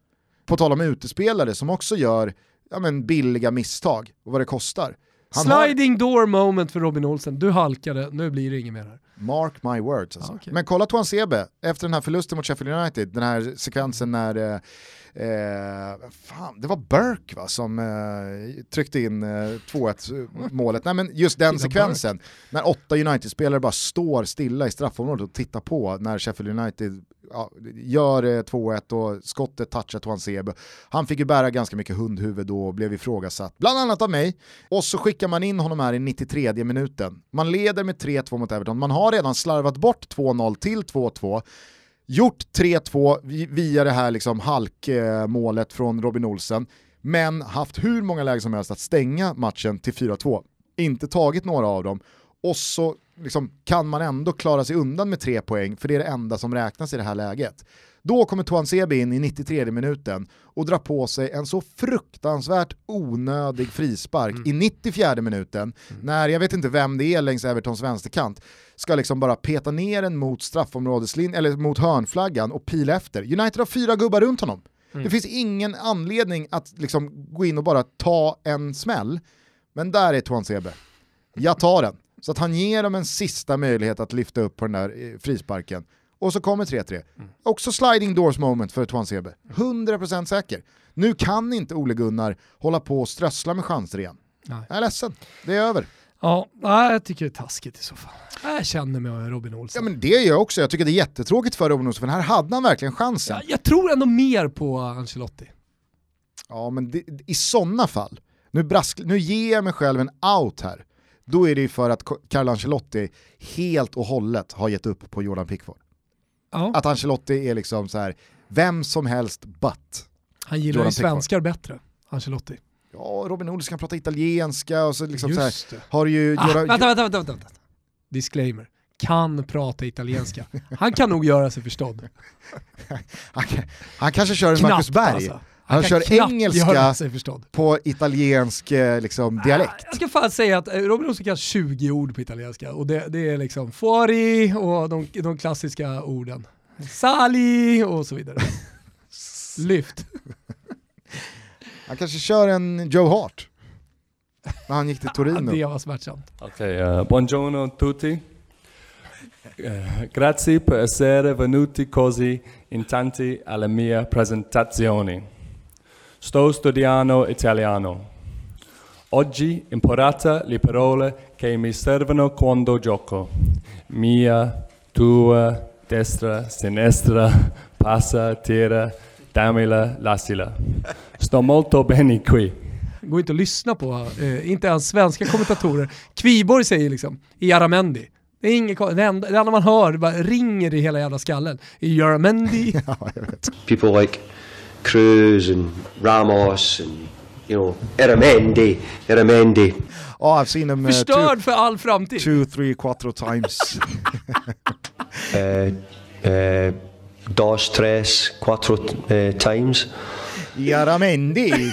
på tal om utespelare som också gör ja, men billiga misstag och vad det kostar. Han har,
Sliding door moment för Robin Olsen. Du halkade, nu blir det inget mer här.
mark my words alltså.
Ja, okej.
Men kolla Tuan Sebe, efter den här förlusten mot Sheffield United, den här sekvensen när eh, Eh, fan, det var Burke va, som eh, tryckte in eh, 2-1 målet. Nej men just den sekvensen, när åtta United-spelare bara står stilla i straffområdet och tittar på när Sheffield United ja, gör eh, 2-1 och skottet touchar Tuan Sebe. Han fick ju bära ganska mycket hundhuvud då och blev ifrågasatt, bland annat av mig. Och så skickar man in honom här i 93 minuten. Man leder med 3-2 mot Everton, man har redan slarvat bort 2-0 till 2-2 gjort 3-2 via det här liksom halkmålet från Robin Olsen, men haft hur många lägen som helst att stänga matchen till 4-2. Inte tagit några av dem, och så liksom kan man ändå klara sig undan med tre poäng, för det är det enda som räknas i det här läget. Då kommer Tuan Sebe in i 93 minuten och drar på sig en så fruktansvärt onödig frispark i 94 minuten, när jag vet inte vem det är längs Evertons vänsterkant, ska liksom bara peta ner den mot straffområdeslinjen, eller mot hörnflaggan och pila efter. United har fyra gubbar runt honom. Det finns ingen anledning att liksom gå in och bara ta en smäll. Men där är Tuan Sebe. Jag tar den. Så att han ger dem en sista möjlighet att lyfta upp på den där eh, frisparken. Och så kommer 3-3. Också sliding doors moment för Tuan Sebe. 100% säker. Nu kan inte Ole Gunnar hålla på och strössla med chanser igen.
Nej.
Jag är ledsen, det är över.
Ja, jag tycker det är taskigt i så fall. Jag känner med Robin Olsen.
Ja men det gör jag också, jag tycker det är jättetråkigt för Robin Olsson, för här hade han verkligen chansen.
jag, jag tror ändå mer på Ancelotti.
Ja men det, i sådana fall, nu, brask, nu ger jag mig själv en out här, då är det ju för att Carlo Ancelotti helt och hållet har gett upp på Jordan Pickford.
Ja,
Att Ancelotti är liksom så här, vem som helst but.
han gillar
Jordan
ju svenskar bättre, Ancelotti.
Ja, Robin Olsson kan prata italienska och så liksom så här,
Just det.
har ju...
Ah,
Jordan-
vänta, vänta, vänta, vänta. Disclaimer. Kan prata italienska. Han kan nog göra sig förstådd. [laughs]
han, han kanske kör en
Knappt
Marcus Berg.
alltså.
Han kör engelska på italiensk eh, liksom, dialekt.
Jag ska fan säga att eh, Robin Olsson kan 20 ord på italienska och det, det är liksom fuori och de, de klassiska orden. Sali och så vidare. [laughs] Lyft.
Han kanske kör en Joe Hart. När han gick till [laughs] Torino.
Det var smärtsamt.
Ok, eh, buongiorno tutti. Eh, grazie per essere venuti così in tanti alla mia presentazione. Sto studiando italiano. Oggi imparate le parole che mi servono quando gioco. Mia, tua, destra, sinistra, passa, tira, dammela, lassila. Sto molto bene qui.
Går inte att lyssna på, eh, inte ens svenska kommentatorer. Kviborg säger liksom, Iaramendi. Det är inget, det, enda, det enda man hör, det bara ringer i hela jävla skallen. Iaramendi. [laughs]
people like Cruz and Ramos and you know Eramendi, Eramendi.
Ja, I've seen him uh, two,
Förstörd för all framtid.
two, three, quattro times.
Uh, [laughs] uh, dos, tres, quattro uh, times.
Jaramendi! [laughs]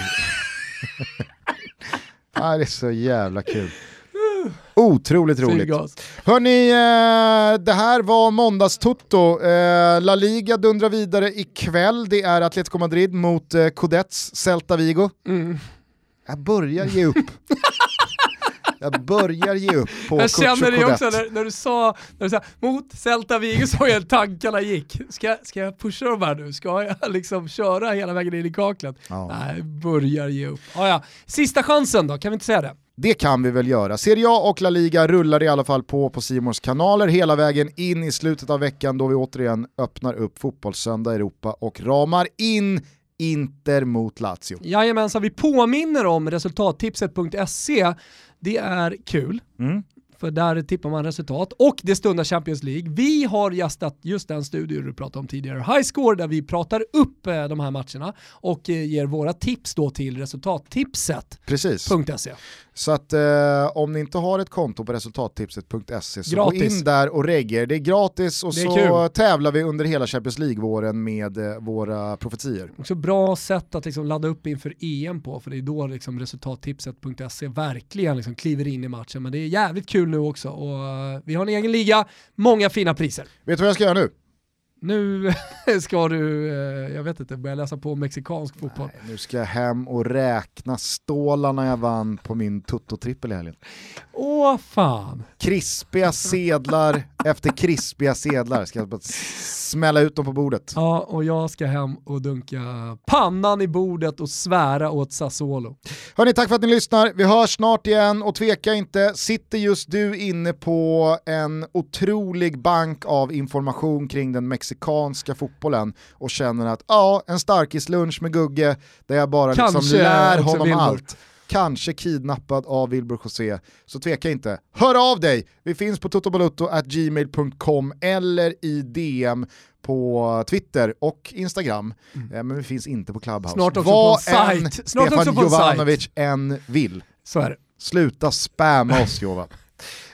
ja, det är så jävla kul. Otroligt roligt. Hörni, eh, det här var måndagstutto. Eh, La Liga dundrar vidare ikväll. Det är Atletico Madrid mot eh, Codets Celta Vigo.
Mm.
Jag börjar ge upp. [laughs] Jag börjar ge upp på
Jag känner det också när, när du sa, när du sa mot Celta Vigo så jag tankarna gick. Ska, ska jag pusha de här nu? Ska jag liksom köra hela vägen in i kaklet?
Ja.
Nej, börjar ge upp. Ah, ja. Sista chansen då, kan vi inte säga det?
Det kan vi väl göra. Serie A och La Liga rullar i alla fall på på Simors kanaler hela vägen in i slutet av veckan då vi återigen öppnar upp Fotbollssöndag Europa och ramar in Inter mot Lazio.
Jajamensan, vi påminner om resultattipset.se. Det är kul.
Mm.
För där tippar man resultat och det stundar Champions League. Vi har gästat just den studio du pratade om tidigare, High Score, där vi pratar upp eh, de här matcherna och eh, ger våra tips då till resultattipset.se.
Så att eh, om ni inte har ett konto på resultattipset.se så
Gratis.
gå in där och regger. Det är gratis och
är
så
kul.
tävlar vi under hela Champions League-våren med eh, våra profetier.
Också bra sätt att liksom ladda upp inför EM på, för det är då liksom resultattipset.se verkligen liksom kliver in i matchen. Men det är jävligt kul nu också och eh, vi har en egen liga, många fina priser.
Vet du vad jag ska göra nu?
Nu [laughs] ska du, eh, jag vet inte, börja läsa på mexikansk fotboll.
Nu ska jag hem och räkna stålarna jag vann på min tutto-trippel i helgen.
Åh fan!
Krispiga sedlar efter krispiga sedlar. Ska jag bara smälla ut dem på bordet.
Ja, och jag ska hem och dunka pannan i bordet och svära åt Sassuolo.
Hörni, tack för att ni lyssnar. Vi hörs snart igen och tveka inte, sitter just du inne på en otrolig bank av information kring den mexikanska fotbollen och känner att ja, en starkislunch med Gugge där jag bara liksom lär honom allt. Kanske kidnappad av Wilbur José, så tveka inte. Hör av dig! Vi finns på totobalutto.gmail.com eller i DM på Twitter och Instagram. Eh, Men vi finns inte på Clubhouse.
Mm. Snart också
Vad
på en
än
sajt. Snart
Stefan
också på en
Jovanovic än vill.
Så är det.
Sluta spamma oss Jova. [laughs]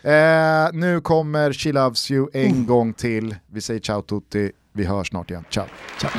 Eh, nu kommer She Loves You en gång till. Vi säger ciao tutti, vi hörs snart igen. Ciao. ciao.